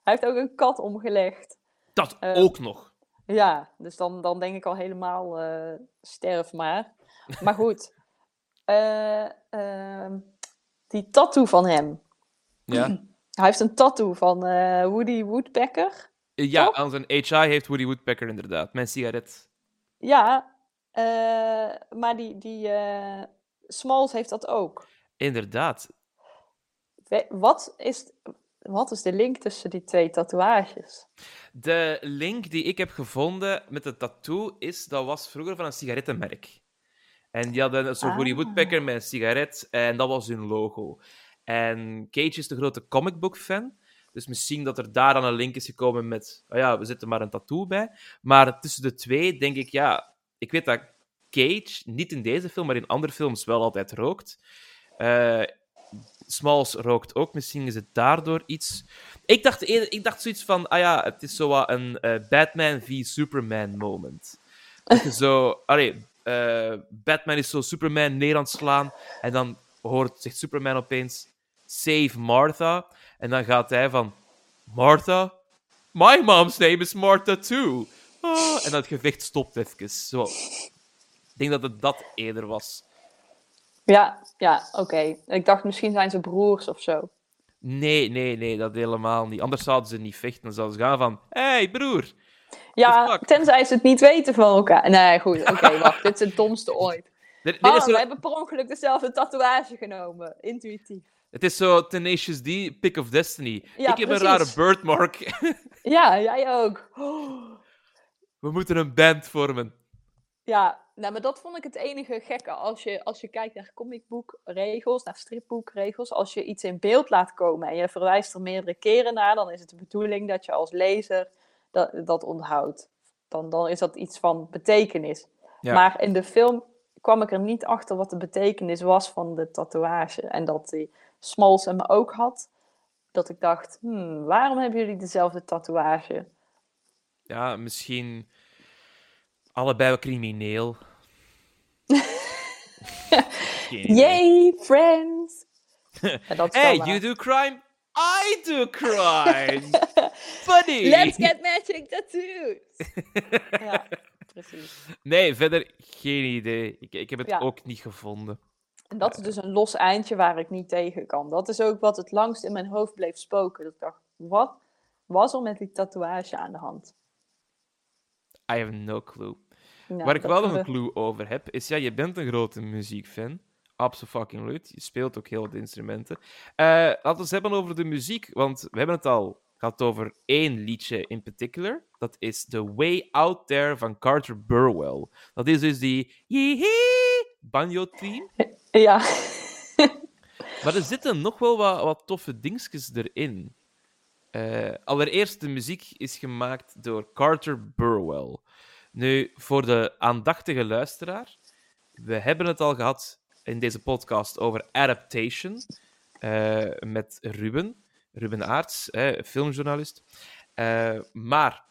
Speaker 3: Hij heeft ook een kat omgelegd.
Speaker 2: Dat
Speaker 3: Eh,
Speaker 2: ook nog.
Speaker 3: Ja, dus dan, dan denk ik al helemaal sterf maar. Maar goed. *laughs* Ehm, die tattoo van hem.
Speaker 2: Ja,
Speaker 3: Hij heeft een tattoo van eh, Woody Woodpecker.
Speaker 2: ja
Speaker 3: Toch?
Speaker 2: aan zijn HI heeft Woody Woodpecker inderdaad. Mijn sigaret.
Speaker 3: Ja, eh, maar die, die eh, Smalls heeft dat ook.
Speaker 2: Inderdaad.
Speaker 3: We- Wat is, wat is de link tussen die twee tatoeages?
Speaker 2: De link die ik heb gevonden met de tattoo is, dat was vroeger van een sigarettenmerk. En die hadden zo'n Woody
Speaker 3: Ah.
Speaker 2: Woodpecker met een sigaret en dat was hun logo. En Cage is de grote comicbook fan. Dus misschien dat er daar dan een link is gekomen met, oh ja, we zetten maar een tattoo bij. Maar tussen de twee denk ik, ja, ik weet dat Cage, niet in deze film, maar in andere films wel altijd rookt. Eh, Smalls rookt ook, misschien is het daardoor iets. Ik dacht, eerder, ik dacht zoiets van, ah ja, het is zo wat een eh, Batman v Superman moment. Dat je zo, allee, eh, Batman is zo Superman neer aan het slaan en dan hoort, zegt Superman opeens, save Martha. En dan gaat hij van, Martha? My mom's name is Martha too. Ah, en dat gevecht stopt even. Zo. Ik denk dat het dat eerder was.
Speaker 3: Ja, ja, oké. Ik dacht misschien zijn ze broers of zo.
Speaker 2: Nee, nee, nee, dat helemaal niet. Anders zouden ze niet vechten. Dan zouden ze gaan van, hey broer.
Speaker 3: Ja, tenzij ze het niet weten van elkaar. Nee, goed, oké, *laughs* wacht. Dit is het domste ooit.
Speaker 2: Dit
Speaker 3: Ah,
Speaker 2: is zo-
Speaker 3: we hebben per ongeluk dezelfde tatoeage genomen. Intuïtief.
Speaker 2: Het is zo Tenacious D, Pick of Destiny.
Speaker 3: Ja,
Speaker 2: ik heb een rare birthmark. *laughs*
Speaker 3: Ja, jij ook. *gasps*
Speaker 2: We moeten een band vormen.
Speaker 3: Ja, nou, maar dat vond ik het enige gekke. Als je, als je kijkt naar comicboekregels, naar stripboekregels, als je iets in beeld laat komen en je verwijst er meerdere keren naar, dan is het de bedoeling dat je als lezer dat, dat onthoudt. Dan, dan is dat iets van betekenis.
Speaker 2: Ja.
Speaker 3: Maar in de film kwam ik er niet achter wat de betekenis was van de tatoeage. En dat die Smalls hem ook had. Dat ik dacht, hmm, waarom hebben jullie dezelfde tatoeage?
Speaker 2: Ja, misschien allebei wel crimineel. *laughs*
Speaker 3: Yay, friends! *laughs*
Speaker 2: Hey, you do crime, I do crime. *laughs* Funny.
Speaker 3: Let's get matching tattoos! *laughs* ja, precies.
Speaker 2: Nee, verder geen idee. Ik, ik heb het
Speaker 3: Ja.
Speaker 2: ook niet gevonden.
Speaker 3: En dat is dus een los eindje waar ik niet tegen kan. Dat is ook wat het langst in mijn hoofd bleef spoken. Dat ik dacht, wat was er met die tatoeage aan de hand?
Speaker 2: I have no clue.
Speaker 3: Nou,
Speaker 2: Waar ik wel een clue over heb, is ja, je bent een grote muziekfan. Absoluut. Je speelt ook heel wat instrumenten. Eh, laten we het hebben over de muziek, want we hebben het al gehad over één liedje in particular. Dat is The Way Out There van Carter Burwell. Dat is dus die yee banjo-theme. *laughs*
Speaker 3: Ja. *laughs*
Speaker 2: Maar er zitten nog wel wat, wat toffe dingetjes erin. Eh, allereerst, de muziek is gemaakt door Carter Burwell. Nu, voor de aandachtige luisteraar, we hebben het al gehad in deze podcast over Adaptation eh, met Ruben, Ruben Aarts, filmjournalist. Eh, maar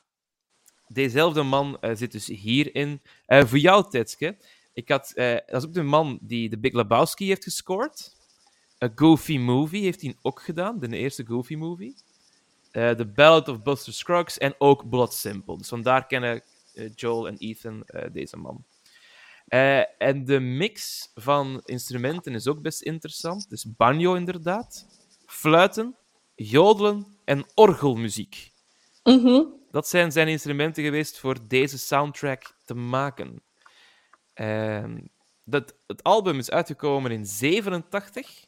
Speaker 2: dezelfde man eh, zit dus hierin. Voor jou, Tetske, ik had, dat is ook de man die de Big Lebowski heeft gescoord. A Goofy Movie heeft hij ook gedaan, de eerste Goofy Movie. The Ballad of Buster Scruggs en ook Blood Simple. Dus vandaar kennen Joel en Ethan deze man. Eh, en de mix van instrumenten is ook best interessant. Dus banjo inderdaad, fluiten, jodelen en orgelmuziek.
Speaker 3: Mhm.
Speaker 2: Dat zijn zijn instrumenten geweest voor deze soundtrack te maken. Ehm, dat, het album is uitgekomen in 87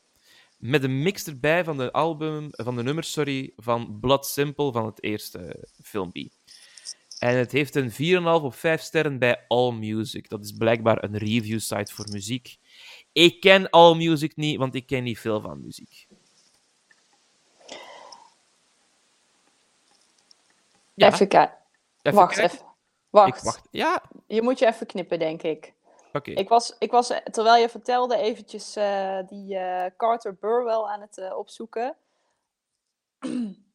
Speaker 2: met een mix erbij van de, album, van de nummers sorry, van Blood Simple van het eerste filmpje. En het heeft een 4,5 op 5 sterren bij AllMusic. Dat is blijkbaar een review site voor muziek. Ik ken AllMusic niet, want ik ken niet veel van muziek. Ja,
Speaker 3: Even kijken. Wacht
Speaker 2: kijken.
Speaker 3: even. Wacht.
Speaker 2: Ik wacht. Ja,
Speaker 3: Je moet je even knippen, denk ik.
Speaker 2: oké.
Speaker 3: Ik was, ik was, terwijl je vertelde, eventjes eh, die eh, Carter Burwell aan het eh, opzoeken. *clears throat*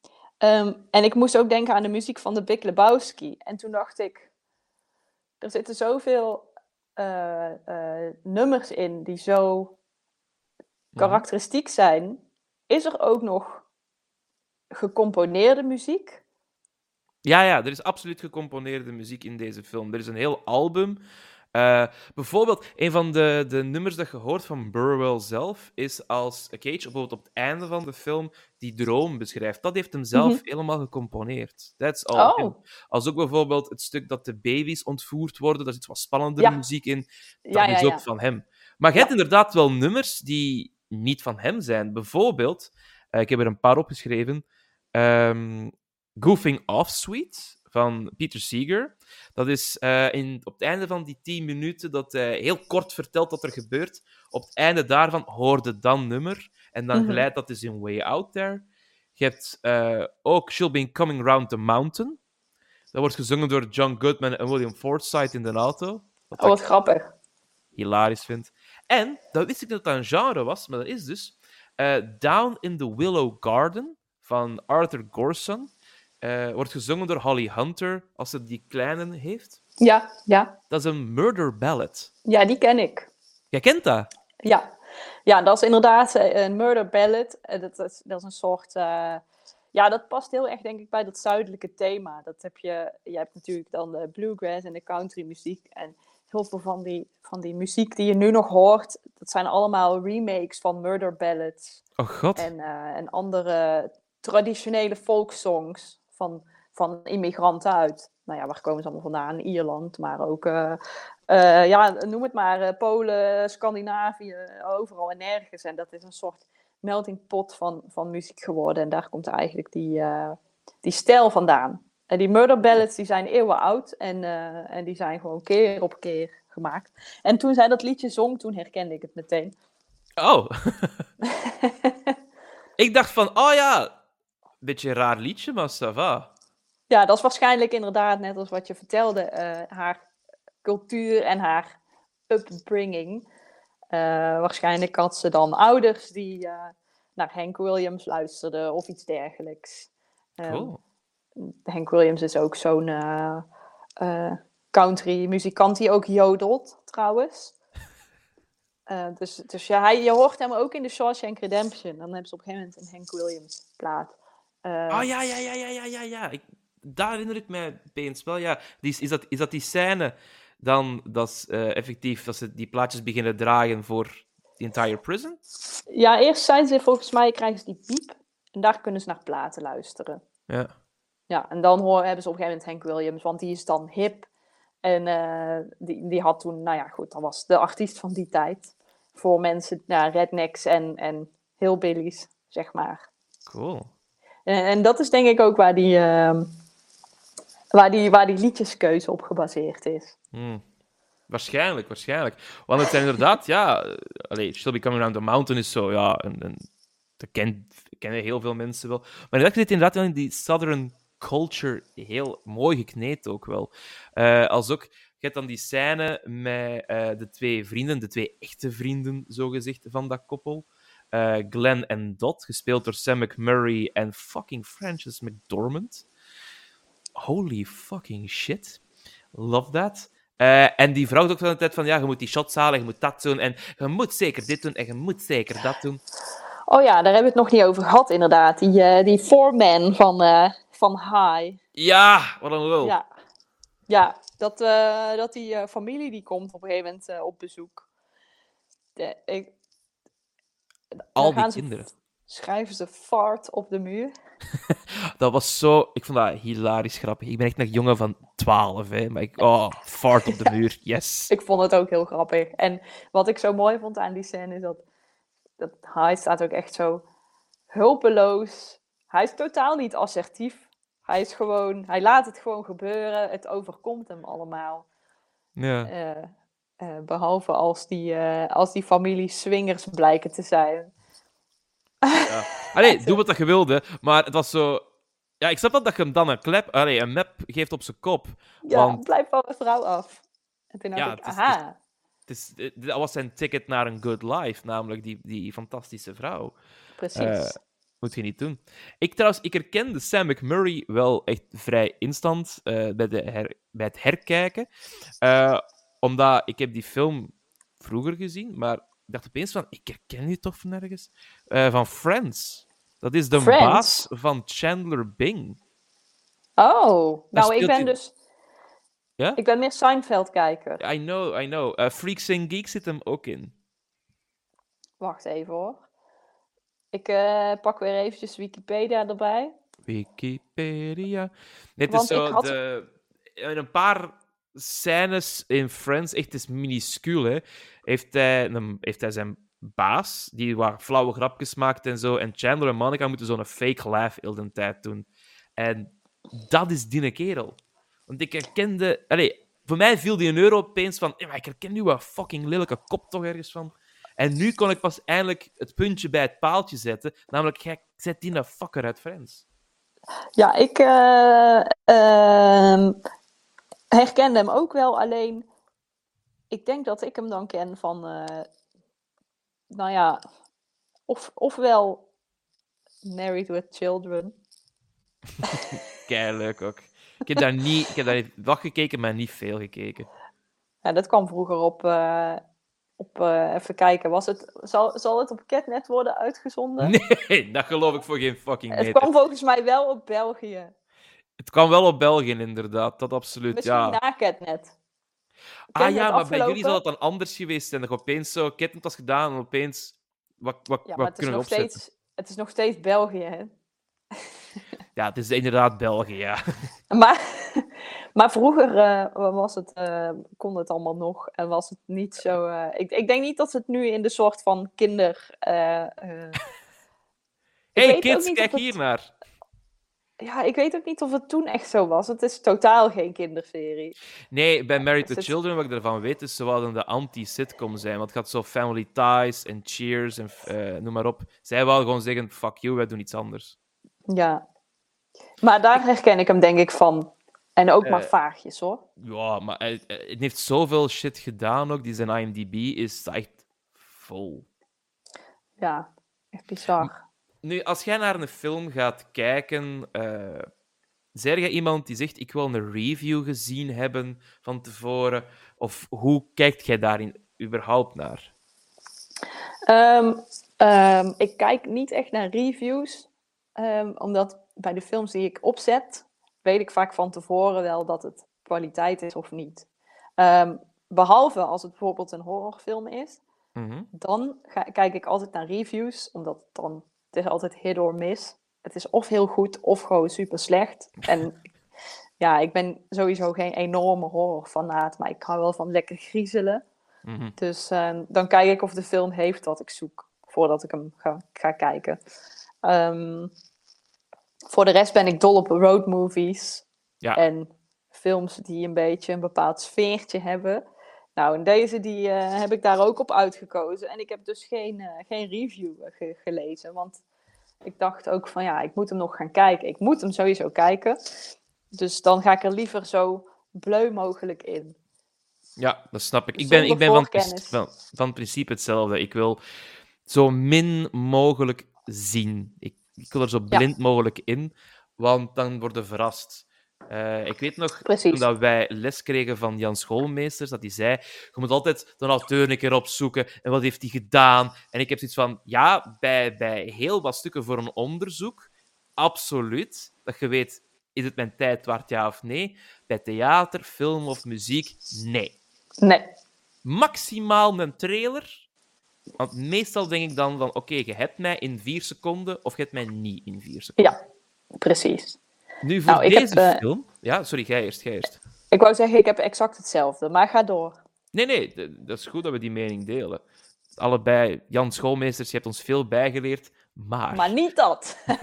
Speaker 3: Ehm, en ik moest ook denken aan de muziek van de Big Lebowski. En toen dacht ik, er zitten zoveel eh, eh, nummers in die zo
Speaker 2: Mhm.
Speaker 3: karakteristiek zijn. Is er ook nog gecomponeerde muziek?
Speaker 2: Ja, ja, er is absoluut gecomponeerde muziek in deze film. Er is een heel album. Eh, bijvoorbeeld, een van de, de nummers dat je hoort van Burwell zelf is als Cage bijvoorbeeld op het einde van de film die droom beschrijft. Dat heeft hem zelf
Speaker 3: Mhm.
Speaker 2: helemaal gecomponeerd. That's all.
Speaker 3: Oh.
Speaker 2: Als ook bijvoorbeeld het stuk dat de baby's ontvoerd worden, daar zit wat spannendere
Speaker 3: Ja.
Speaker 2: muziek in. Dat
Speaker 3: Ja,
Speaker 2: is ook van hem. Maar je hebt inderdaad wel nummers die niet van hem zijn. Bijvoorbeeld, eh, ik heb er een paar opgeschreven. Ehm, Goofing Off Suite van Peter Seeger. Dat is eh, in, op het einde van die 10 minuten dat hij heel kort vertelt wat er gebeurt. Op het einde daarvan hoorde dan nummer. En dan geleidt dat is in Way Out There. Je hebt eh, ook She'll Be Coming Round the Mountain. Dat wordt gezongen door John Goodman en William Forsythe in de auto. Wat
Speaker 3: Oh, wat grappig.
Speaker 2: hilarisch vind. En, dat wist ik dat dat een genre was, maar dat is dus eh, Down in the Willow Garden van Arthur Gorson. Eh, wordt gezongen door Holly Hunter als ze die kleine heeft.
Speaker 3: Ja, ja.
Speaker 2: Dat is een murder ballad.
Speaker 3: Ja, die ken ik.
Speaker 2: Jij kent dat?
Speaker 3: Ja, ja dat is inderdaad eh, een murder ballad. Eh, Dat is, dat is een soort... ja, dat past heel erg, denk ik, bij dat zuidelijke thema. Dat heb je... Je hebt natuurlijk dan de bluegrass en de country muziek. En heel veel van die, van die muziek die je nu nog hoort... dat zijn allemaal remakes van murder ballads.
Speaker 2: Oh god.
Speaker 3: En, en andere traditionele folksongs van, van immigranten uit. Nou ja, waar komen ze allemaal vandaan? Ierland, maar ook, eh, eh, ja, noem het maar, eh, Polen, Scandinavië, overal en nergens. En dat is een soort melting pot van, van muziek geworden. En daar komt eigenlijk die, die stijl vandaan. En die murder ballads die zijn eeuwen oud en, en die zijn gewoon keer op keer gemaakt. En toen zij dat liedje zong, toen herkende ik het meteen.
Speaker 2: Oh. *laughs* ik dacht van, oh ja, beetje een raar liedje, maar ça va.
Speaker 3: Ja, dat is waarschijnlijk inderdaad net als wat je vertelde, eh, haar cultuur en haar upbringing. Eh, waarschijnlijk had ze dan ouders die eh, naar Hank Williams luisterden of iets dergelijks. Ehm,
Speaker 2: Cool.
Speaker 3: Hank Williams is ook zo'n country muzikant die ook jodelt, trouwens. *laughs* Dus dus ja, hij, je hoort hem ook in de Shawshank Redemption. Dan hebben ze op een gegeven moment een Hank Williams plaat. Eh,
Speaker 2: Ah ja, ja, ja, ja, ja, ja, ja. Ik, daar herinner ik mij opeens wel. Ja, die, is, is, dat, is dat die scène dan dat is, eh, effectief dat ze die plaatjes beginnen dragen voor the entire prison?
Speaker 3: Ja, eerst zijn ze volgens mij, krijgen ze die piep. En daar kunnen ze naar platen luisteren.
Speaker 2: Ja.
Speaker 3: Ja, en dan hoor, hebben ze op een gegeven moment Hank Williams, want die is dan hip. En eh, die, die had toen, nou ja, goed, dat was de artiest van die tijd. Voor mensen, ja, rednecks en, en hillbillies, zeg maar.
Speaker 2: Cool.
Speaker 3: En, dat is denk ik ook waar die, ehm, waar die, waar die liedjeskeuze op gebaseerd is.
Speaker 2: Hmm. Waarschijnlijk, waarschijnlijk. Want het zijn inderdaad, ja... Allee, She'll Be Coming Around the Mountain is zo, ja... Dat ken, kennen heel veel mensen wel. Maar dat zit inderdaad wel in die Southern culture heel mooi gekneed ook wel. Eh, als ook, je hebt dan die scène met eh, de twee vrienden, de twee echte vrienden, zogezegd, van dat koppel. Eh, Glenn en Dot, gespeeld door Sam McMurray en fucking Frances McDormand. Holy fucking shit. Love that. Eh, en die vrouw ook van de tijd van, ja, je moet die shots halen, je moet dat doen, en je moet zeker dit doen, en je moet zeker dat doen.
Speaker 3: Oh ja, daar hebben we het nog niet over gehad inderdaad. Die, eh, die foreman van, van High.
Speaker 2: Ja, wat een lul.
Speaker 3: Ja, ja dat, dat die familie die komt op een gegeven moment op bezoek. De, ik,
Speaker 2: Al die kinderen.
Speaker 3: schrijven ze fart op de muur. *laughs*
Speaker 2: Dat was zo... Ik vond dat hilarisch grappig. Ik ben echt nog jongen van 12, hè. Maar ik... Oh, fart op de *laughs* muur. Yes.
Speaker 3: Ik vond het ook heel grappig. En wat ik zo mooi vond aan die scène is dat, dat hij staat ook echt zo hulpeloos. Hij is totaal niet assertief. Hij is gewoon, hij laat het gewoon gebeuren. Het overkomt hem allemaal.
Speaker 2: Ja.
Speaker 3: Eh, eh, behalve als die, eh, als die familie swingers blijken te zijn.
Speaker 2: Allee, *laughs* doe wat dat je wilde. Maar het was zo... Ja, ik snap dat dat je hem dan een klep... Allee, een map geeft op zijn kop.
Speaker 3: Ja,
Speaker 2: Want-
Speaker 3: blijf van de vrouw af. En toen dacht
Speaker 2: Ja,
Speaker 3: ik,
Speaker 2: het is-
Speaker 3: aha.
Speaker 2: Het is, dat was zijn ticket naar een good life. Namelijk die, die fantastische vrouw.
Speaker 3: Precies.
Speaker 2: Eh, moet je niet doen. Ik trouwens, ik herkende Sam McMurray wel echt vrij instant bij, de her- bij het herkijken. Eh, omdat ik heb die film vroeger gezien, maar ik dacht opeens van, ik herken u toch van ergens? Eh, van Friends. Dat is de
Speaker 3: Friends?
Speaker 2: baas van Chandler Bing.
Speaker 3: oh, nou ik ben dus...
Speaker 2: Ja?
Speaker 3: Ik ben meer Seinfeld-kijker.
Speaker 2: I know, I know. Eh, Freaks and Geeks zit hem ook in.
Speaker 3: Wacht even hoor. Ik eh, pak weer eventjes Wikipedia erbij.
Speaker 2: Wikipedia. Net is zo
Speaker 3: had-
Speaker 2: de, in een paar scènes in Friends, echt is minuscuul, heeft, hij heeft hij zijn baas, die wat flauwe grapjes maakt en zo, en Chandler en Monica moeten zo'n fake laugh heel de tijd doen. En dat is die kerel. Want ik herkende... Allee, voor mij viel die een euro opeens van, "Eh, maar ik herken nu een fucking lelijke kop toch ergens van. En nu kon ik pas eindelijk het puntje bij het paaltje zetten, namelijk, jij zet die een fucker uit Friends.
Speaker 3: Ja, ik ehm, herkende hem ook wel, alleen ik denk dat ik hem dan ken van, eh, nou ja, of, ofwel Married with Children. *laughs*
Speaker 2: Kei leuk ook. Ik heb daar niet, ik heb daar wat gekeken, maar niet veel gekeken.
Speaker 3: Ja, dat kwam vroeger op, eh, op eh, even kijken, was het, zal, zal het op Catnet worden uitgezonden?
Speaker 2: Nee, *laughs* dat geloof ik voor geen fucking
Speaker 3: Het
Speaker 2: meter.
Speaker 3: kwam volgens mij wel op België.
Speaker 2: Het kwam wel op België, inderdaad. Dat absoluut,
Speaker 3: Misschien
Speaker 2: ja.
Speaker 3: na Catnet.
Speaker 2: Ah
Speaker 3: Catnet
Speaker 2: ja, maar bij jullie zal het dan anders geweest zijn. Dat je opeens zo ketnet was gedaan en opeens... Wat, wat,
Speaker 3: Ja, maar
Speaker 2: wat
Speaker 3: het is,
Speaker 2: kunnen we
Speaker 3: nog
Speaker 2: opzetten?
Speaker 3: steeds, het is nog steeds België, hè? *laughs*
Speaker 2: Ja, het is inderdaad België, ja. *laughs*
Speaker 3: Maar, maar vroeger eh, was het, eh, kon het allemaal nog en was het niet zo. eh, ik, ik denk niet dat ze het nu in de soort van kinder. *laughs*
Speaker 2: hey kids, kijk
Speaker 3: het-
Speaker 2: hier naar.
Speaker 3: Ja, ik weet ook niet of het toen echt zo was. Het is totaal geen kinderserie.
Speaker 2: Nee, bij Married to Children, wat ik ervan weet, is ze wilden de anti-sitcom zijn. Want het gaat zo Family Ties en Cheers en eh, noem maar op. Zij wilden gewoon zeggen, fuck you, wij doen iets anders.
Speaker 3: Ja. Maar daar herken ik hem denk ik van. En ook maar
Speaker 2: Eh,
Speaker 3: vaagjes hoor.
Speaker 2: Ja, maar hij- het heeft zoveel shit gedaan ook. Die zijn IMDb is echt vol.
Speaker 3: Ja, echt bizar.
Speaker 2: Nu, als jij naar een film gaat kijken, eh zeg jij iemand die zegt: Ik wil een review gezien hebben van tevoren? Of hoe kijkt jij daarin überhaupt naar?
Speaker 3: Ehm, ehm, ik kijk niet echt naar reviews, ehm, omdat bij de films die ik opzet, weet ik vaak van tevoren wel dat het kwaliteit is of niet. Behalve als het bijvoorbeeld een horrorfilm is,
Speaker 2: Mhm.
Speaker 3: dan ga, kijk ik altijd naar reviews, omdat dan het is altijd hit or miss. Het is of heel goed of gewoon super slecht. En *laughs* ja, ik ben sowieso geen enorme horrorfanaat, maar ik hou wel van lekker griezelen.
Speaker 2: Mhm.
Speaker 3: Dus ehm, dan kijk ik of de film heeft wat ik zoek voordat ik hem ga, ga kijken. Ehm, voor de rest ben ik dol op roadmovies
Speaker 2: Ja.
Speaker 3: en films die een beetje een bepaald sfeertje hebben. Nou, en deze die, eh, heb ik daar ook op uitgekozen. En ik heb dus geen, eh, geen review eh, ge- gelezen, want ik dacht ook van ja, ik moet hem nog gaan kijken. Ik moet hem sowieso kijken. Dus dan ga ik er liever zo bleu mogelijk in.
Speaker 2: Ja, dat snap ik. Ik ben, ik ben van, van, van principe hetzelfde. Ik wil zo min mogelijk zien. Ik, ik wil er zo
Speaker 3: Ja.
Speaker 2: blind mogelijk in, want dan worden verrast. Eh, ik weet nog,
Speaker 3: Precies.
Speaker 2: toen dat wij les kregen van Jan Schoolmeesters, dat hij zei, je moet altijd de auteur een keer opzoeken en wat heeft hij gedaan. En ik heb zoiets van, ja, bij, bij heel wat stukken voor een onderzoek, absoluut, dat je weet, is het mijn tijd waard, ja of nee? Bij theater, film of muziek, nee
Speaker 3: Nee,
Speaker 2: maximaal een trailer Want meestal denk ik dan van, oké, je hebt mij in vier seconden of je hebt mij niet in vier seconden.
Speaker 3: Ja, precies.
Speaker 2: Nu, voor
Speaker 3: Nou, ik heb,
Speaker 2: deze
Speaker 3: eh,
Speaker 2: film... Ja, sorry, jij eerst, jij eerst.
Speaker 3: Ik wou zeggen, ik heb exact hetzelfde, maar ga door.
Speaker 2: Nee, nee, dat is goed dat we die mening delen. Allebei, Jan Schoolmeesters, je hebt ons veel bijgeleerd, maar...
Speaker 3: Maar niet dat. *laughs*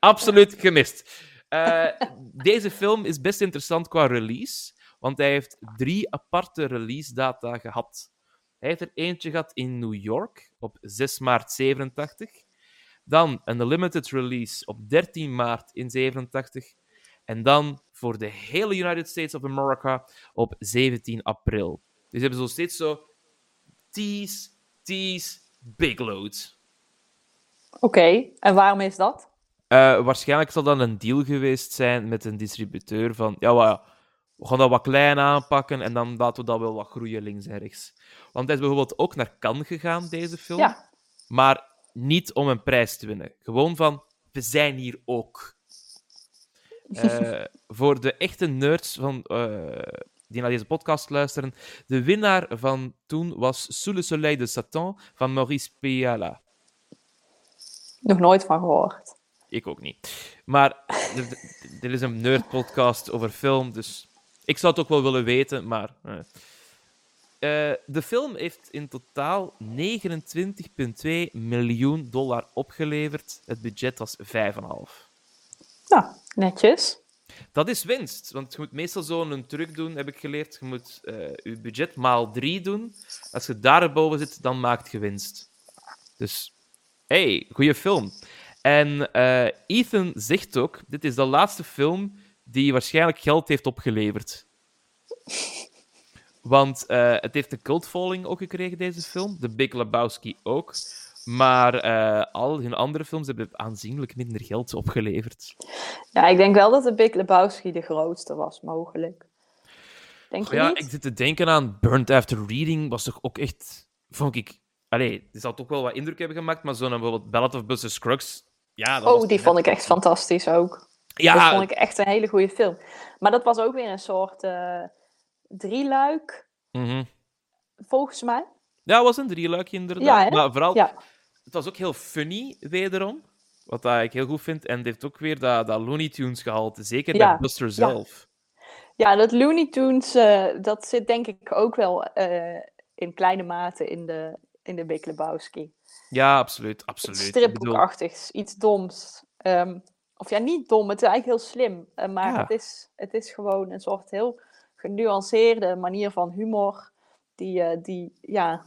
Speaker 2: Absoluut gemist. Eh, deze film is best interessant qua release, want hij heeft drie aparte release data gehad. Hij heeft er eentje gehad in New York op 6 maart 87. Dan een limited release op 13 maart in 87. En dan voor de hele United States of America op 17 april. Dus ze hebben zo steeds zo tease, tease, big loads.
Speaker 3: Oké, en waarom is dat?
Speaker 2: Eh, waarschijnlijk zal dat een deal geweest zijn met een distributeur van, ja, we gaan dat wat klein aanpakken en dan laten we dat wel wat groeien links en rechts. Want hij is bijvoorbeeld ook naar Cannes gegaan, deze film.
Speaker 3: Ja,
Speaker 2: Maar niet om een prijs te winnen. Gewoon van, we zijn hier ook. Eh, *laughs* voor de echte nerds van, eh, die naar deze podcast luisteren, de winnaar van toen was Sous le soleil de Satan van Maurice Piala.
Speaker 3: nog nooit van gehoord.
Speaker 2: Ik ook niet. Maar dit is een nerd-podcast over film, dus ik zou het ook wel willen weten, maar... eh. Eh, de film heeft in totaal 29,2 miljoen dollar opgeleverd. Het budget was 5,5.
Speaker 3: Nou, netjes.
Speaker 2: Dat is winst, want je moet meestal zo'n truc doen, heb ik geleerd. Je moet eh, je budget maal 3 doen. Als je daarboven zit, dan maakt je winst. Dus, hey, goede film. En eh, Ethan zegt ook, dit is de laatste film die waarschijnlijk geld heeft opgeleverd. Want eh, het heeft een cultfollowing ook gekregen, deze film. The Big Lebowski ook. Maar eh, al hun andere films hebben aanzienlijk minder geld opgeleverd.
Speaker 3: Ja, ik denk wel dat de Big Lebowski de grootste was, mogelijk. Denk je
Speaker 2: Ja,
Speaker 3: niet?
Speaker 2: ik zit te denken aan Burnt After Reading, was toch ook echt, vond ik... Allee, die zal toch wel wat indruk hebben gemaakt, maar zo'n bijvoorbeeld Ballad of Buster Scruggs... Ja, dat
Speaker 3: Oh, die vond ik echt fantastisch ook.
Speaker 2: Ja,
Speaker 3: Dat vond ik echt een hele goede film. Maar dat was ook weer een soort eh drieluik,
Speaker 2: mhm.
Speaker 3: volgens mij.
Speaker 2: ja, het was een drieluikje inderdaad.
Speaker 3: Ja,
Speaker 2: maar vooral,
Speaker 3: Ja,
Speaker 2: het was ook heel funny, wederom. Wat dat ik heel goed vind. En het heeft ook weer dat, dat Looney Tunes gehalte. Zeker bij Buster zelf.
Speaker 3: ja dat Looney Tunes, eh, dat zit denk ik ook wel eh, in kleine mate in de, in de Big Lebowski.
Speaker 2: Ja, absoluut. absoluut.
Speaker 3: Stripboekachtigs, iets doms. Ehm, of ja, niet dom, het is eigenlijk heel slim. eh, maar
Speaker 2: Ja.
Speaker 3: het, is, het is gewoon een soort heel genuanceerde manier van humor. Die, eh, die, ja,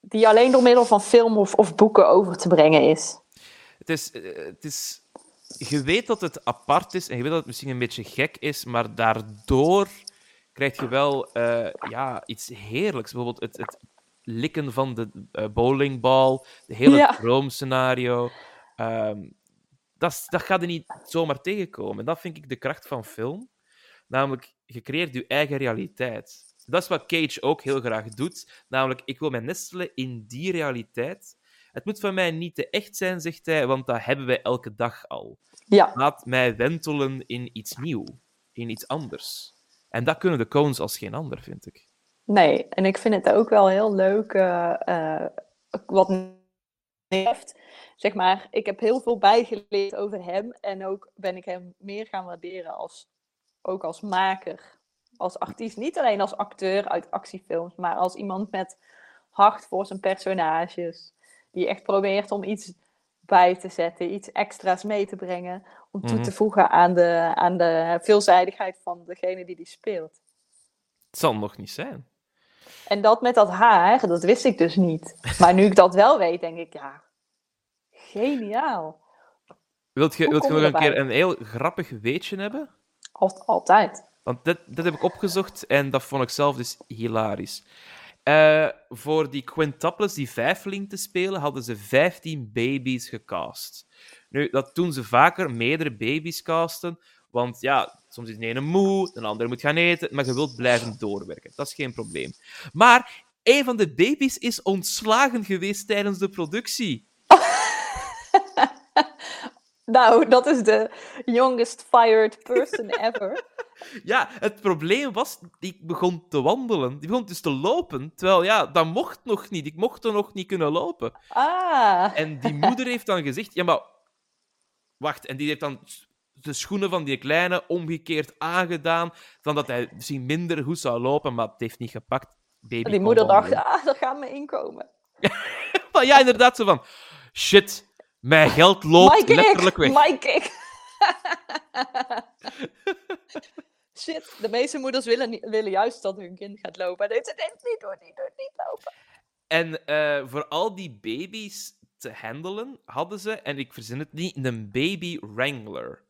Speaker 3: die alleen door middel van film of, of boeken over te brengen is.
Speaker 2: Het is, eh, het is... Je weet dat het apart is en je weet dat het misschien een beetje gek is, maar daardoor krijg je wel eh, ja, iets heerlijks. Bijvoorbeeld het, het likken van de eh, bowlingbal, de hele
Speaker 3: Ja.
Speaker 2: droomscenario. Ehm, dat, dat gaat er niet zomaar tegenkomen. En dat vind ik de kracht van film. Namelijk, je creëert je eigen realiteit. Dat is wat Cage ook heel graag doet. Namelijk, ik wil mij nestelen in die realiteit. Het moet van mij niet te echt zijn, zegt hij, want dat hebben wij elke dag al.
Speaker 3: Ja,
Speaker 2: Laat mij wentelen in iets nieuw, in iets anders. En dat kunnen de Coens als geen ander, vind ik.
Speaker 3: nee. En ik vind het ook wel heel leuk eh, eh, wat heeft. Zeg maar, ik heb heel veel bijgeleerd over hem. En ook ben ik hem meer gaan waarderen als, ook als maker. Als artiest. Niet alleen als acteur uit actiefilms, maar als iemand met hart voor zijn personages. Die echt probeert om iets bij te zetten, iets extra's mee te brengen. Om toe
Speaker 2: Mhm.
Speaker 3: te voegen aan de, aan de veelzijdigheid van degene die die speelt.
Speaker 2: Het zal nog niet zijn.
Speaker 3: En dat met dat haar, dat wist ik dus niet. Maar nu ik dat wel weet, denk ik, ja, geniaal.
Speaker 2: Wilt je,
Speaker 3: Hoe
Speaker 2: wilt je nog een keer een heel grappig weetje hebben?
Speaker 3: Al- altijd.
Speaker 2: Want dit, dit heb ik opgezocht en dat vond ik zelf dus hilarisch. Eh, voor die quintuplets, die vijfling te spelen, hadden ze 15 baby's gecast. Nu, dat doen ze vaker, meerdere baby's casten. Want ja, soms is de ene moe, de andere moet gaan eten, maar je wilt blijven doorwerken. Dat is geen probleem. Maar een van de baby's is ontslagen geweest tijdens de productie. *laughs* *laughs*
Speaker 3: Nou, dat is de youngest fired person *laughs* ever.
Speaker 2: Ja, het probleem was, ik begon te wandelen. Die begon dus te lopen. Terwijl, ja, dat mocht nog niet. Ik mocht er nog niet kunnen lopen.
Speaker 3: Ah.
Speaker 2: En die *laughs* moeder heeft dan gezegd, ja, maar... Wacht, en die heeft dan de schoenen van die kleine omgekeerd aangedaan, van dat hij misschien minder goed zou lopen, maar het heeft niet gepakt. Baby
Speaker 3: Die moeder dacht, ah, daar gaat mijn inkomen.
Speaker 2: Maar ja, inderdaad, zo van... Shit, mijn geld loopt letterlijk weg.
Speaker 3: My kick! *laughs* Shit, de meeste moeders willen, niet- willen juist dat hun kind gaat lopen. En ze, nee, niet doen, niet doen, niet lopen.
Speaker 2: En eh, voor al die baby's te handelen, hadden ze, en ik verzin het niet, een baby wrangler.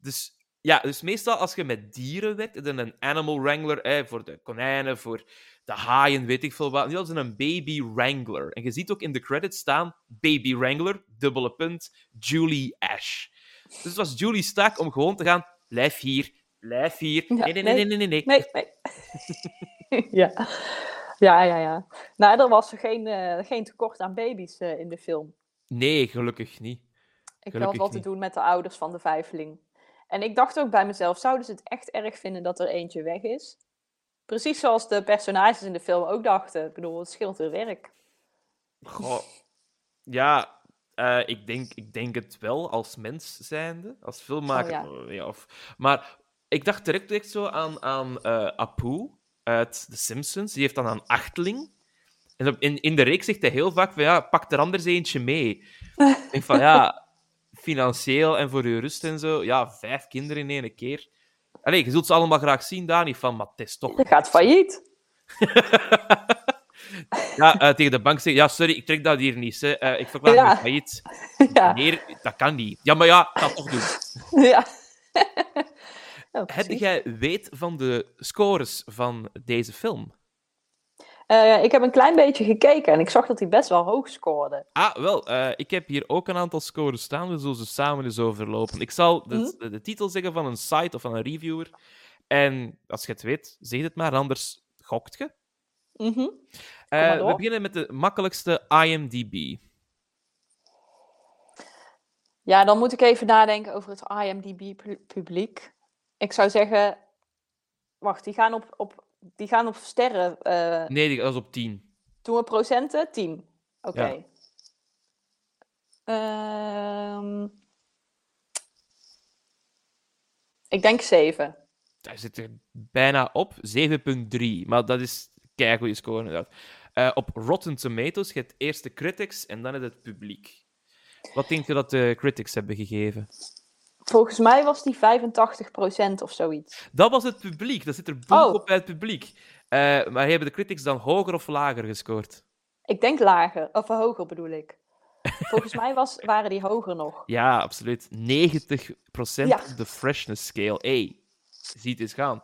Speaker 2: Dus ja, dus meestal als je met dieren werkt, je een animal wrangler eh, voor de konijnen, voor de haaien, weet ik veel wat. Die hadden ze een baby wrangler. En je ziet ook in de credits staan, baby wrangler, dubbele punt, Julie Ash. Dus het was Julie's taak om gewoon te gaan, blijf hier, blijf hier. Nee, nee, nee, nee, nee, nee.
Speaker 3: Nee, nee. *laughs* ja. ja, ja, ja. Nou, er was geen, eh, geen tekort aan baby's eh, in de film.
Speaker 2: Nee, gelukkig niet.
Speaker 3: Ik
Speaker 2: Gelukkig
Speaker 3: had wat te doen met de ouders van de vijfling. En ik dacht ook bij mezelf, zouden ze het echt erg vinden dat er eentje weg is? Precies zoals de personages in de film ook dachten. Ik bedoel, het scheelt weer werk.
Speaker 2: Goh. Ja, eh, ik, denk, ik denk het wel als mens zijnde, als filmmaker.
Speaker 3: Oh,
Speaker 2: ja, of, maar ik dacht direct echt zo aan, aan eh, Apu uit The Simpsons. Die heeft dan een achteling. En in, in de reeks zegt hij heel vaak van ja, pak er anders eentje mee. *laughs* ik denk van ja, financieel en voor je rust en zo. Ja, vijf kinderen in één keer. Allee, je zult ze allemaal graag zien, daar niet van, maar het is toch...
Speaker 3: Je gaat failliet. *laughs*
Speaker 2: Ja, eh, tegen de bank zeggen, ja, sorry, ik trek dat hier niet. Hè. Eh, ik verklaar
Speaker 3: Ja.
Speaker 2: me failliet. *laughs*
Speaker 3: ja.
Speaker 2: Nee, dat kan niet. Ja, maar ja, het toch doen. *laughs*
Speaker 3: ja.
Speaker 2: Heb jij weet van de scores van deze film?
Speaker 3: Eh, ik heb een klein beetje gekeken en ik zag dat hij best wel hoog scoorde.
Speaker 2: Ah, wel, eh, ik heb hier ook een aantal scores staan. We zullen ze samen eens overlopen. Ik zal de,
Speaker 3: Mhm.
Speaker 2: de, de titel zeggen van een site of van een reviewer. En als je het weet, zeg het maar, anders gokt je.
Speaker 3: Mhm.
Speaker 2: Eh, we beginnen met de makkelijkste IMDb.
Speaker 3: Ja, dan moet ik even nadenken over het IMDb-publiek. Ik zou zeggen... Wacht, die gaan op, op, die gaan op sterren. eh
Speaker 2: Nee, dat is op 10.
Speaker 3: Doen we procenten? 10. Oké.
Speaker 2: Ja.
Speaker 3: Ehm, ik denk 7.
Speaker 2: Daar zit er bijna op. 7,3. Maar dat is kei goede score, inderdaad. Eh, op Rotten Tomatoes, je hebt eerst de critics en dan het publiek. Wat denk je dat de critics hebben gegeven?
Speaker 3: Volgens mij was die 85% of zoiets.
Speaker 2: Dat was het publiek. Dat zit er boek
Speaker 3: Oh.
Speaker 2: op bij het publiek. Eh, maar hebben de critics dan hoger of lager gescoord?
Speaker 3: Ik denk lager, of hoger bedoel ik. Volgens mij was, *laughs* waren die hoger nog.
Speaker 2: Ja, absoluut. 90%
Speaker 3: Ja.
Speaker 2: op de freshness scale. Hey, ziet eens gaan.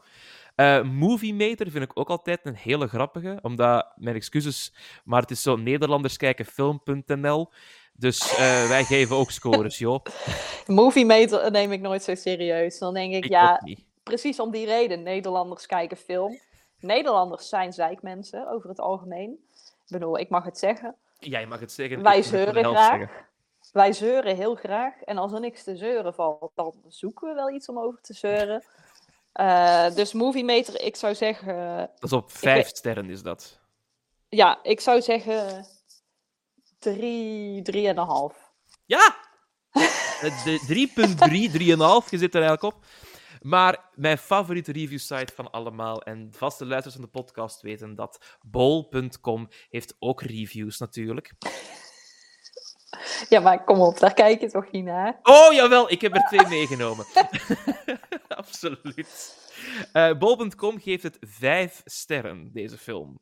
Speaker 2: Eh Movie Meter vind ik ook altijd een hele grappige, omdat, mijn excuses, maar het is zo Nederlanderskijkenfilm.nl. Dus eh, wij geven ook scores, joh. *laughs*
Speaker 3: Movie meter neem ik nooit zo serieus. Dan denk ik,
Speaker 2: Ik
Speaker 3: ja, precies om die reden. Nederlanders kijken film. Nederlanders zijn zeikmensen over het algemeen. Ik bedoel, ik mag het zeggen.
Speaker 2: Jij mag het zeggen.
Speaker 3: Wij zeuren graag.
Speaker 2: zeggen.
Speaker 3: Wij zeuren heel graag. En als er niks te zeuren valt, dan zoeken we wel iets om over te zeuren. Eh, dus Movie Meter, ik zou zeggen...
Speaker 2: Dat is op vijf sterren, is dat.
Speaker 3: ja, ik zou zeggen... Drie, drieënhalf.
Speaker 2: Ja! Eh, de 3.3, 3,5, je zit er eigenlijk op. Maar mijn favoriete reviewsite van allemaal, en vaste luisteraars van de podcast weten dat, bol.com heeft ook reviews natuurlijk.
Speaker 3: Ja, maar kom op, daar kijk je toch niet naar?
Speaker 2: Oh, jawel, ik heb er twee meegenomen. *laughs* Absoluut. Eh Bol.com geeft het vijf sterren, deze film.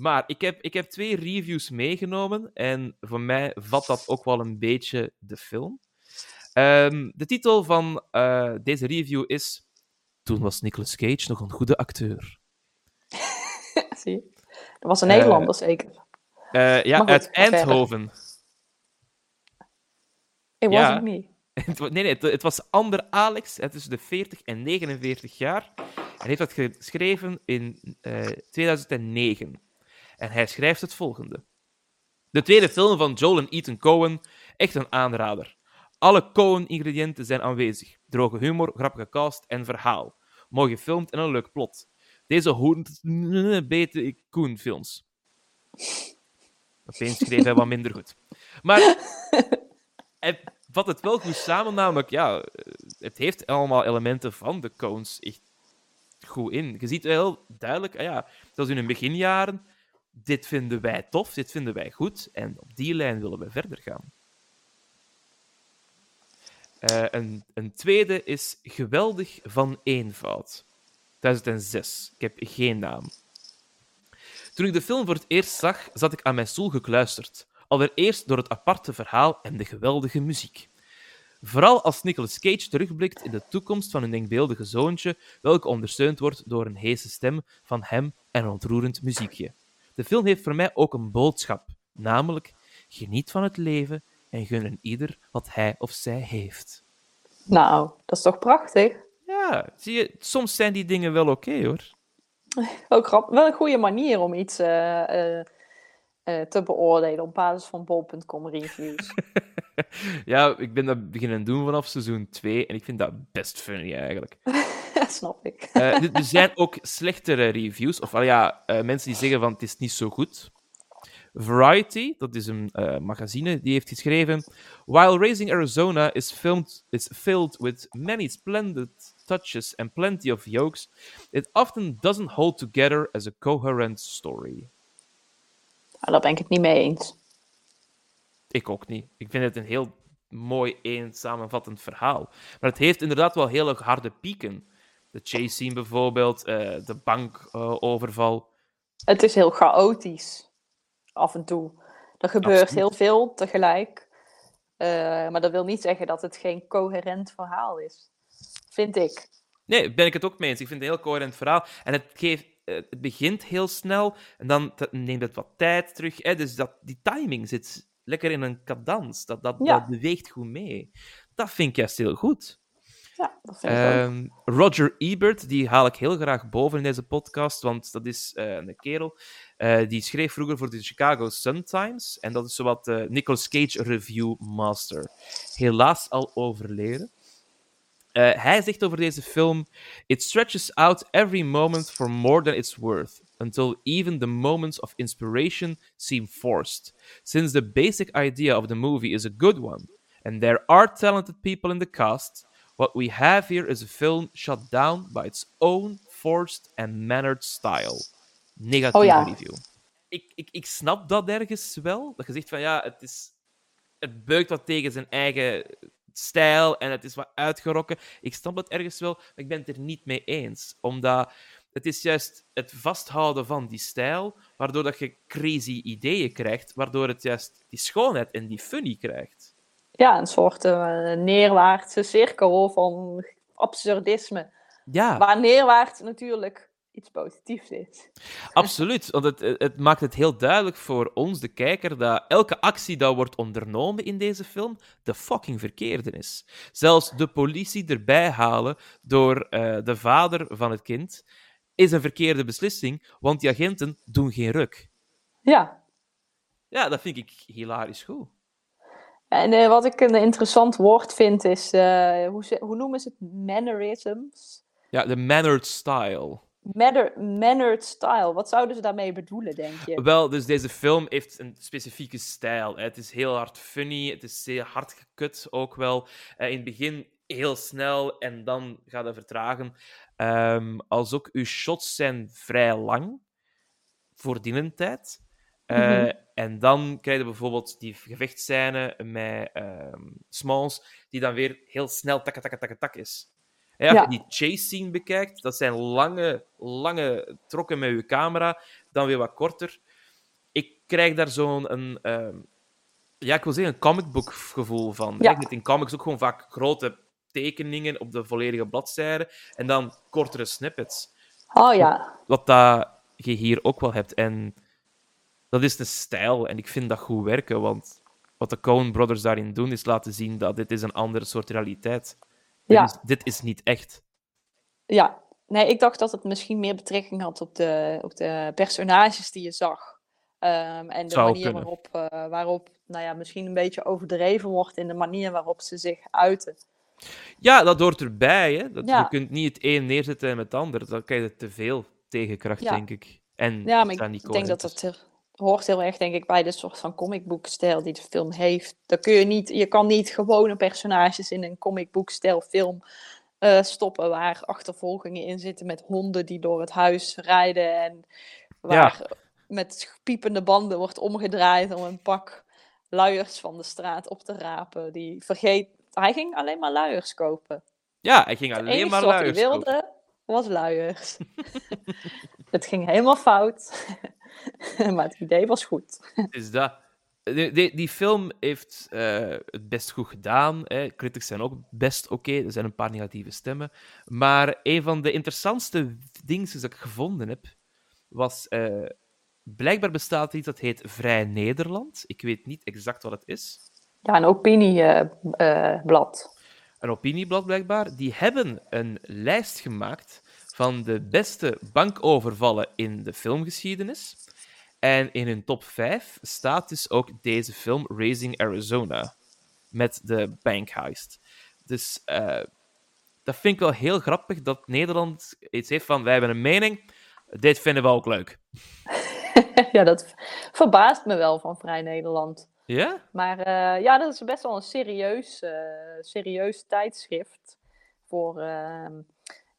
Speaker 2: Maar ik heb, ik heb twee reviews meegenomen en voor mij vat dat ook wel een beetje de film. Ehm, de titel van eh, deze review is Toen was Nicolas Cage nog een goede acteur. *laughs*
Speaker 3: Zie je? Dat was een
Speaker 2: Eh,
Speaker 3: Nederlander zeker.
Speaker 2: Eh, ja,
Speaker 3: goed,
Speaker 2: uit. Eindhoven.
Speaker 3: It
Speaker 2: ja.
Speaker 3: wasn't me. *laughs*
Speaker 2: Het wa- nee, nee, het, het was Ander Alex, tussen de 40 en 49 jaar. Hij heeft dat geschreven in eh, 2009. En hij schrijft het volgende. De tweede film van Joel en Ethan Cohen, echt een aanrader. Alle Coen-ingrediënten zijn aanwezig. Droge humor, grappige cast en verhaal. Mooi gefilmd en een leuk plot. Deze hoort *laughs* beter Koen-films. Opeens schreef hij wat minder goed. Maar *laughs* hij vat het wel goed samen, namelijk, ja, het heeft allemaal elementen van de Coens echt goed in. Je ziet heel duidelijk, ah ja, zoals in hun beginjaren, dit vinden wij tof, dit vinden wij goed, en op die lijn willen we verder gaan. Eh, een, een tweede is Geweldig van Eenvoud. 2006. Ik heb geen naam. Toen ik de film voor het eerst zag, zat ik aan mijn stoel gekluisterd. Allereerst door het aparte verhaal en de geweldige muziek. Vooral als Nicolas Cage terugblikt in de toekomst van een denkbeeldige zoontje, welke ondersteund wordt door een heese stem van hem en ontroerend muziekje. De film heeft voor mij ook een boodschap, namelijk geniet van het leven en gun een ieder wat hij of zij heeft.
Speaker 3: Nou, dat is toch prachtig?
Speaker 2: Ja, zie je, soms zijn die dingen wel oké hoor.
Speaker 3: Ook. Wel een goede manier om iets eh, eh, eh, te beoordelen op basis van bol.com reviews. *laughs*
Speaker 2: ja, ik ben dat beginnen doen vanaf seizoen 2 en ik vind dat best funny eigenlijk. *laughs*
Speaker 3: Snap ik.
Speaker 2: er zijn ook slechtere reviews, of al ja, mensen die zeggen van het is niet zo goed. Variety, dat is een uh, magazine, die heeft geschreven: While Raising Arizona is, filmed, is filled with many splendid touches and plenty of jokes, it often doesn't hold together as a coherent story.
Speaker 3: Nou, daar ben ik het niet mee eens.
Speaker 2: Ik ook niet. Ik vind het een heel mooi, één samenvattend verhaal. Maar het heeft inderdaad wel heel harde pieken. De chase scene bijvoorbeeld, uh, de bankoverval. Uh,
Speaker 3: het is heel chaotisch af en toe. Er gebeurt heel veel tegelijk. Uh, maar dat wil niet zeggen dat het geen coherent verhaal is. Vind ik.
Speaker 2: Nee, ben ik het ook mee eens. Ik vind het een heel coherent verhaal. En het, geeft, eh, het begint heel snel en dan neemt het wat tijd terug. Hè? Dus dat, die timing zit lekker in een cadans. Dat, dat, dat beweegt goed mee. Dat vind ik juist heel goed.
Speaker 3: Ja, dat vind ik ook.
Speaker 2: Ehm, Roger Ebert, die haal ik heel graag boven in deze podcast, want dat is uh, een kerel. Uh, die schreef vroeger voor de Chicago Sun-Times. En dat is zowat de Nicolas Cage Review Master. Helaas al overleden. Uh, hij zegt over deze film: It stretches out every moment for more than it's worth, until even the moments of inspiration seem forced. Since the basic idea of the movie is a good one, and there are talented people in the cast, what we have here is a film shut down by its own forced and mannered style. Negatieve oh, ja. review. Ik, ik, ik snap dat ergens wel. Dat je zegt van ja, het, is, het beukt wat tegen zijn eigen stijl en het is wat uitgerokken. Ik snap dat ergens wel, maar ik ben het er niet mee eens. Omdat het is juist het vasthouden van die stijl, waardoor dat je crazy ideeën krijgt, waardoor het juist die schoonheid en die funny krijgt.
Speaker 3: Ja, een soort uh, neerwaartse cirkel van absurdisme.
Speaker 2: Ja.
Speaker 3: Waar neerwaarts natuurlijk iets positiefs is. *laughs*
Speaker 2: Absoluut, want het, het maakt het heel duidelijk voor ons, de kijker, dat elke actie die wordt ondernomen in deze film de fucking verkeerde is. Zelfs de politie erbij halen door uh, de vader van het kind is een verkeerde beslissing, want die agenten doen geen ruk.
Speaker 3: Ja.
Speaker 2: Ja, dat vind ik hilarisch goed.
Speaker 3: En uh, wat ik een interessant woord vind is, uh, hoe, hoe noemen ze het? Mannerisms?
Speaker 2: Ja, de mannered style.
Speaker 3: Manner, mannered style. Wat zouden ze daarmee bedoelen, denk je?
Speaker 2: Wel, dus deze film heeft een specifieke stijl. Hè. Het is heel hard funny, het is zeer hard gekut ook wel. Uh, in het begin heel snel en dan gaat het vertragen. Um, als ook uw shots zijn vrij lang voor die tijd. Uh, mm -hmm. En dan krijg je bijvoorbeeld die gevechtscène met um, Smalls, die dan weer heel snel tak tak tak tak is. Ja, als je die chase scene bekijkt, dat zijn lange, lange trokken met je camera, dan weer wat korter. Ik krijg daar zo'n een, um, ja, ik wil zeggen, een comic book gevoel van. Ja. In comics ook gewoon vaak grote tekeningen op de volledige bladzijde en dan kortere snippets.
Speaker 3: Oh ja.
Speaker 2: Wat dat je hier ook wel hebt. En dat is de stijl en ik vind dat goed werken, want wat de Coen Brothers daarin doen is laten zien dat dit is een andere soort realiteit.
Speaker 3: Ja.
Speaker 2: Dit is niet echt.
Speaker 3: Ja, nee, ik dacht dat het misschien meer betrekking had op de, op de personages die je zag. Um, en de
Speaker 2: Zou
Speaker 3: manier
Speaker 2: kunnen.
Speaker 3: waarop, uh, waarop nou ja, misschien een beetje overdreven wordt in de manier waarop ze zich uiten.
Speaker 2: Ja, dat hoort erbij. Hè? Dat,
Speaker 3: Ja.
Speaker 2: Je kunt niet het een neerzetten en het ander. Dan krijg je te veel tegenkracht,
Speaker 3: Ja.
Speaker 2: denk ik. En
Speaker 3: Ja, maar ik denk dat dat er, hoort heel erg, denk ik, bij de soort van comicboekstijl die de film heeft. Dan kun je niet, je kan niet gewone personages in een comicboekstijl film eh, stoppen waar achtervolgingen in zitten met honden die door het huis rijden en waar met piepende banden wordt omgedraaid om een pak luiers van de straat op te rapen. Die vergeet, hij ging alleen maar luiers kopen.
Speaker 2: Ja, hij ging
Speaker 3: Het
Speaker 2: alleen
Speaker 3: enige
Speaker 2: maar
Speaker 3: wat hij
Speaker 2: luiers kopen.
Speaker 3: wilde was luiers. *laughs* het ging helemaal fout. *laughs* *laughs* maar het idee was goed.
Speaker 2: Is dat... Die, die, die film heeft eh, het best goed gedaan. Hè. Critics zijn ook best oké. Er zijn een paar negatieve stemmen. Maar een van de interessantste dingen dat ik gevonden heb, was... eh, blijkbaar bestaat er iets dat heet Vrij Nederland. Ik weet niet exact wat het is.
Speaker 3: Ja, een opinieblad.
Speaker 2: een opinieblad blijkbaar, die hebben een lijst gemaakt van de beste bankovervallen in de filmgeschiedenis. En in hun top 5 staat dus ook deze film Raising Arizona met de bankheist. Dus eh, dat vind ik wel heel grappig dat Nederland iets heeft van wij hebben een mening, dit vinden we ook leuk. *laughs*
Speaker 3: ja, dat verbaast me wel van Vrij Nederland.
Speaker 2: Ja?
Speaker 3: Maar eh, ja, dat is best wel een serieus, eh, serieus tijdschrift. Voor, ehm,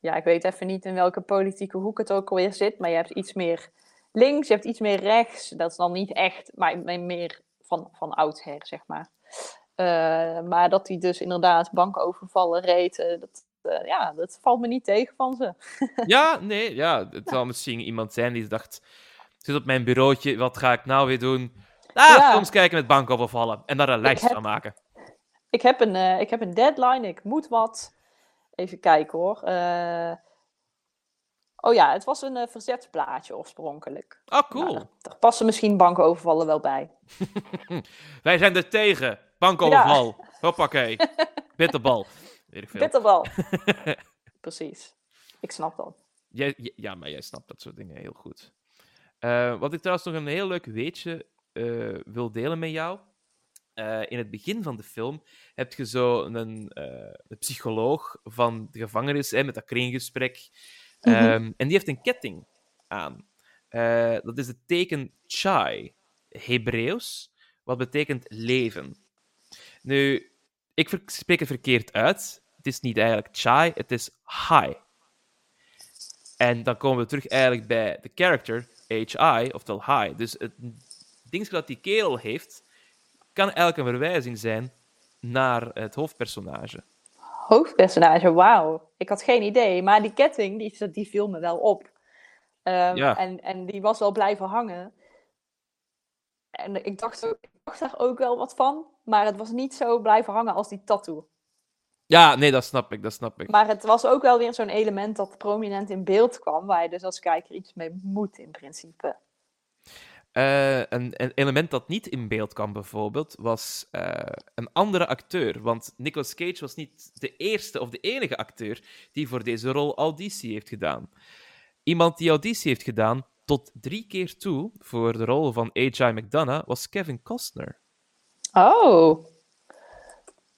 Speaker 3: ja, ik weet even niet in welke politieke hoek het ook alweer zit. Maar je hebt iets meer links, je hebt iets meer rechts. Dat is dan niet echt, maar me- meer van, van oudsher, zeg maar. Eh, maar dat hij dus inderdaad bankovervallen reed, dat, eh, ja, dat valt me niet tegen van ze. *laughs*
Speaker 2: Ja, nee, ja. Het zal misschien iemand zijn die dacht, zit op mijn bureautje, wat ga ik nou weer doen? Ah,
Speaker 3: Ja.
Speaker 2: films kijken met bankovervallen en daar een lijst
Speaker 3: heb-
Speaker 2: van maken.
Speaker 3: Ik heb een, eh, ik heb een deadline, ik moet wat. Even kijken hoor. Eh, oh ja, het was een verzetsplaatje oorspronkelijk.
Speaker 2: Ah,
Speaker 3: Nou,
Speaker 2: cool.
Speaker 3: daar, daar passen misschien bankovervallen wel bij. *laughs*
Speaker 2: Wij zijn er tegen. Bankoverval. *laughs* Hoppakee. Bitterbal. Weet ik veel.
Speaker 3: Bitterbal. *laughs* Precies. Ik snap dat.
Speaker 2: Jij, ja, maar jij snapt dat soort dingen heel goed. Eh, wat ik trouwens nog een heel leuk weetje wil delen met jou. Eh, in het begin van de film heb je zo een, eh, een psycholoog van de gevangenis hè, met dat kringgesprek. Ehm, en die heeft een ketting aan. Eh, dat is het teken chai, Hebreeuws, wat betekent leven. Nu, ik spreek het verkeerd uit. Het is niet eigenlijk chai, het is hi. En dan komen we terug eigenlijk bij de character, HI, oftewel hi. Dus het ding dat die kerel heeft, kan eigenlijk een verwijzing zijn naar het hoofdpersonage.
Speaker 3: Hoofdpersonage, wauw. Ik had geen idee. Maar die ketting, die, die viel me wel op. Ehm,
Speaker 2: Ja.
Speaker 3: en, en die was wel blijven hangen. En ik dacht, ook, ik dacht daar ook wel wat van. Maar het was niet zo blijven hangen als die tattoo.
Speaker 2: Ja, nee, dat snap ik, dat snap ik.
Speaker 3: Maar het was ook wel weer zo'n element dat prominent in beeld kwam, waar je dus als kijker iets mee moet in principe.
Speaker 2: Eh, een, een element dat niet in beeld kwam, bijvoorbeeld, was eh, een andere acteur. Want Nicolas Cage was niet de eerste of de enige acteur die voor deze rol auditie heeft gedaan. Iemand die auditie heeft gedaan tot drie keer toe voor de rol van A.J. McDonough was Kevin Costner.
Speaker 3: Oh.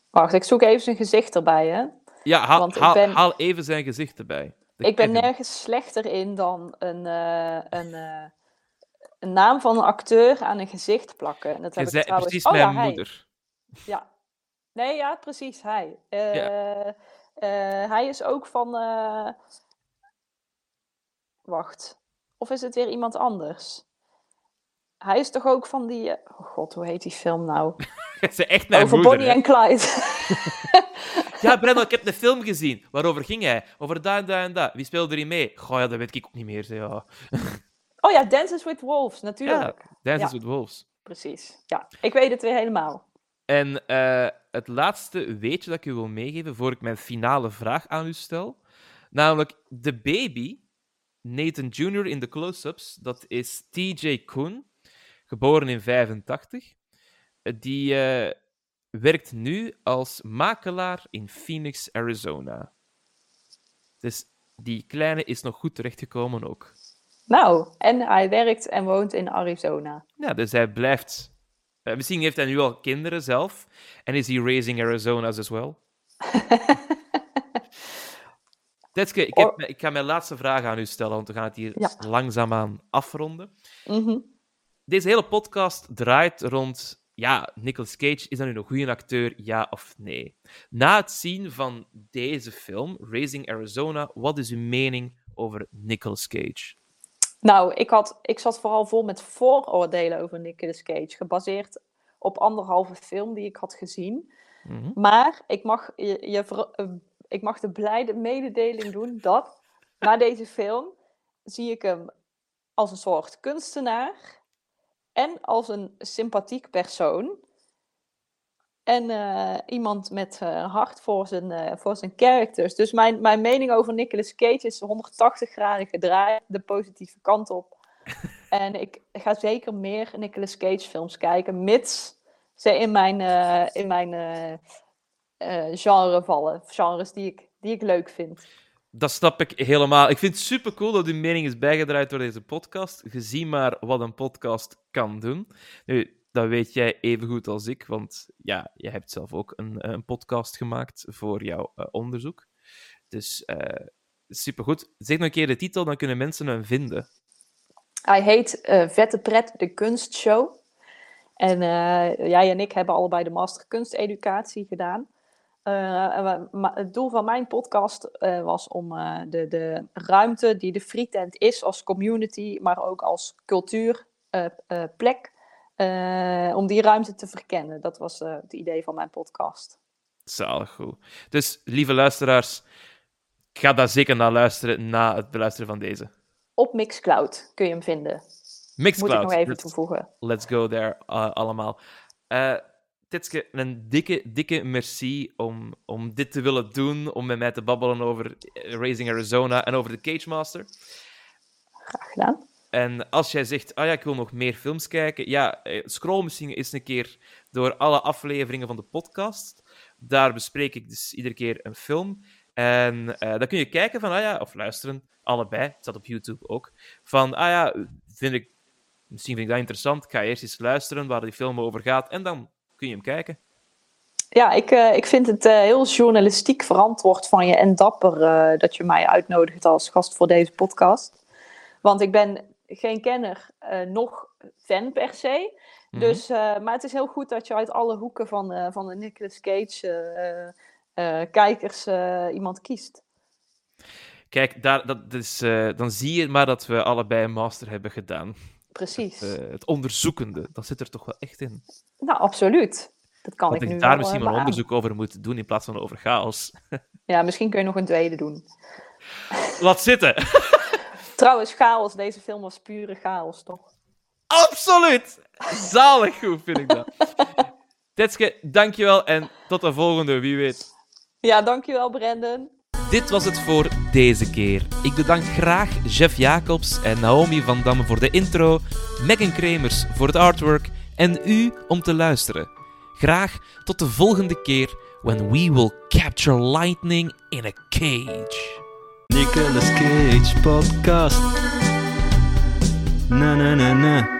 Speaker 3: Wacht, ik zoek even zijn gezicht erbij, hè.
Speaker 2: Ja, haal,
Speaker 3: Want ik
Speaker 2: haal,
Speaker 3: ben-
Speaker 2: haal even zijn gezicht erbij. De
Speaker 3: Ik ben
Speaker 2: Kevin.
Speaker 3: nergens slechter in dan een, eh, een, een naam van een acteur aan een gezicht plakken. En dat heb ik trouwens...
Speaker 2: precies
Speaker 3: oh,
Speaker 2: mijn
Speaker 3: ja, hij.
Speaker 2: moeder.
Speaker 3: Ja. Nee, ja, precies, hij. Eh, eh, hij is ook van... eh, Wacht. Of is het weer iemand anders? Hij is toch ook van die... Oh god, hoe heet die film nou? *laughs*
Speaker 2: Zei echt mijn
Speaker 3: Over
Speaker 2: moeder.
Speaker 3: Bonnie en Clyde.
Speaker 2: Ja, *laughs* Brennan, ik heb de film gezien. Waarover ging hij? Over dat en dat en dat. Wie speelde erin mee? Goh, ja, dat weet ik ook niet meer. Ja.
Speaker 3: Oh ja, Dances with Wolves, natuurlijk.
Speaker 2: Dances
Speaker 3: Ja.
Speaker 2: with Wolves.
Speaker 3: Precies. Ja, ik weet het weer helemaal.
Speaker 2: En eh, het laatste weetje dat ik u wil meegeven, voor ik mijn finale vraag aan u stel. Namelijk, de baby, Nathan Jr. in de close-ups, dat is TJ Koon, geboren in 85. Eh, Die eh, werkt nu als makelaar in Phoenix, Arizona. Dus die kleine is nog goed terechtgekomen ook.
Speaker 3: Nou, en hij werkt en woont in Arizona.
Speaker 2: Ja, dus hij blijft Eh, misschien heeft hij nu al kinderen zelf. En is hij raising Arizona's as well? *laughs* Tetske, ik, heb,
Speaker 3: Oh.
Speaker 2: ik ga mijn laatste vraag aan u stellen, want we gaan het hier
Speaker 3: Ja.
Speaker 2: langzaamaan afronden.
Speaker 3: Mhm.
Speaker 2: Deze hele podcast draait rond... Ja, Nicolas Cage, is dat nu een goede acteur, ja of nee? Na het zien van deze film, Raising Arizona, wat is uw mening over Nicolas Cage?
Speaker 3: Nou, ik, had, ik zat vooral vol met vooroordelen over Nicolas Cage, gebaseerd op anderhalve film die ik had gezien.
Speaker 2: Mhm.
Speaker 3: Maar ik mag, je, je eh, ik mag de blijde mededeling doen dat na deze film zie ik hem als een soort kunstenaar en als een sympathiek persoon. En eh, iemand met eh, hart voor zijn, eh, voor zijn characters. Dus mijn, mijn mening over Nicolas Cage is 180 graden gedraaid, de positieve kant op. *laughs* en ik ga zeker meer Nicolas Cage films kijken, mits ze in mijn, in mijn genre vallen. Genres die ik, die ik leuk vind.
Speaker 2: Dat snap ik helemaal. Ik vind het super cool dat uw mening is bijgedraaid door deze podcast. Gezien maar wat een podcast kan doen. Nu, dat weet jij even goed als ik, want ja, jij hebt zelf ook een, een podcast gemaakt voor jouw eh, onderzoek. Dus uh, supergoed. Zeg nog een keer de titel, dan kunnen mensen hem vinden.
Speaker 3: Hij heet eh, Vette Pret, de kunstshow. En jij en ik hebben allebei de master kunsteducatie gedaan. Uh, het doel van mijn podcast was om de, de ruimte die de Frietent is als community, maar ook als cultuurplek, om die ruimte te verkennen. Dat was het idee van mijn podcast.
Speaker 2: Zalig goed. Dus, lieve luisteraars, ga daar zeker naar luisteren na het beluisteren van deze.
Speaker 3: Op Mixcloud kun je hem vinden.
Speaker 2: Mixcloud.
Speaker 3: Moet ik nog even
Speaker 2: let's,
Speaker 3: toevoegen.
Speaker 2: Let's go there allemaal. Uh, Titske, een dikke, dikke merci om, om dit te willen doen, om met mij te babbelen over Raising Arizona en over de Cage Master.
Speaker 3: Graag gedaan.
Speaker 2: En als jij zegt, ah ja, ik wil nog meer films kijken, ja, scroll misschien eens een keer door alle afleveringen van de podcast. Daar bespreek ik dus iedere keer een film. En uh, dan kun je kijken van, ah ja, of luisteren, allebei, het staat op YouTube ook, van, ah ja, vind ik, misschien vind ik dat interessant, ga eerst eens luisteren waar die film over gaat, en dan kun je hem kijken.
Speaker 3: Ja, ik, uh, ik vind het heel journalistiek verantwoord van je en dapper dat je mij uitnodigt als gast voor deze podcast. Want ik ben geen kenner, nog fan per se. Mm -hmm. dus, maar het is heel goed dat je uit alle hoeken van, van de Nicolas Cage kijkers iemand kiest.
Speaker 2: Kijk, daar, dat is, dan zie je maar dat we allebei een master hebben gedaan.
Speaker 3: Precies.
Speaker 2: Het, het onderzoekende, dat zit er toch wel echt in.
Speaker 3: Nou, absoluut. Dat kan
Speaker 2: dat
Speaker 3: ik
Speaker 2: ik
Speaker 3: nu
Speaker 2: daar misschien wel een onderzoek over moet doen in plaats van over chaos.
Speaker 3: Ja, misschien kun je nog een tweede doen.
Speaker 2: Laat zitten. *laughs*
Speaker 3: Trouwens, chaos. Deze film was pure chaos, toch?
Speaker 2: Absoluut. Zalig goed, vind ik dat. *laughs* Tetske, dankjewel en tot de volgende, wie weet.
Speaker 3: Ja, dankjewel, Brendan.
Speaker 2: Dit was het voor deze keer. Ik bedank graag Jeff Jacobs en Naomi van Damme voor de intro, Megan Kremers voor het artwork en u om te luisteren. Graag tot de volgende keer when we will capture lightning in a cage.
Speaker 1: Nicolas Cage podcast. Na na na na.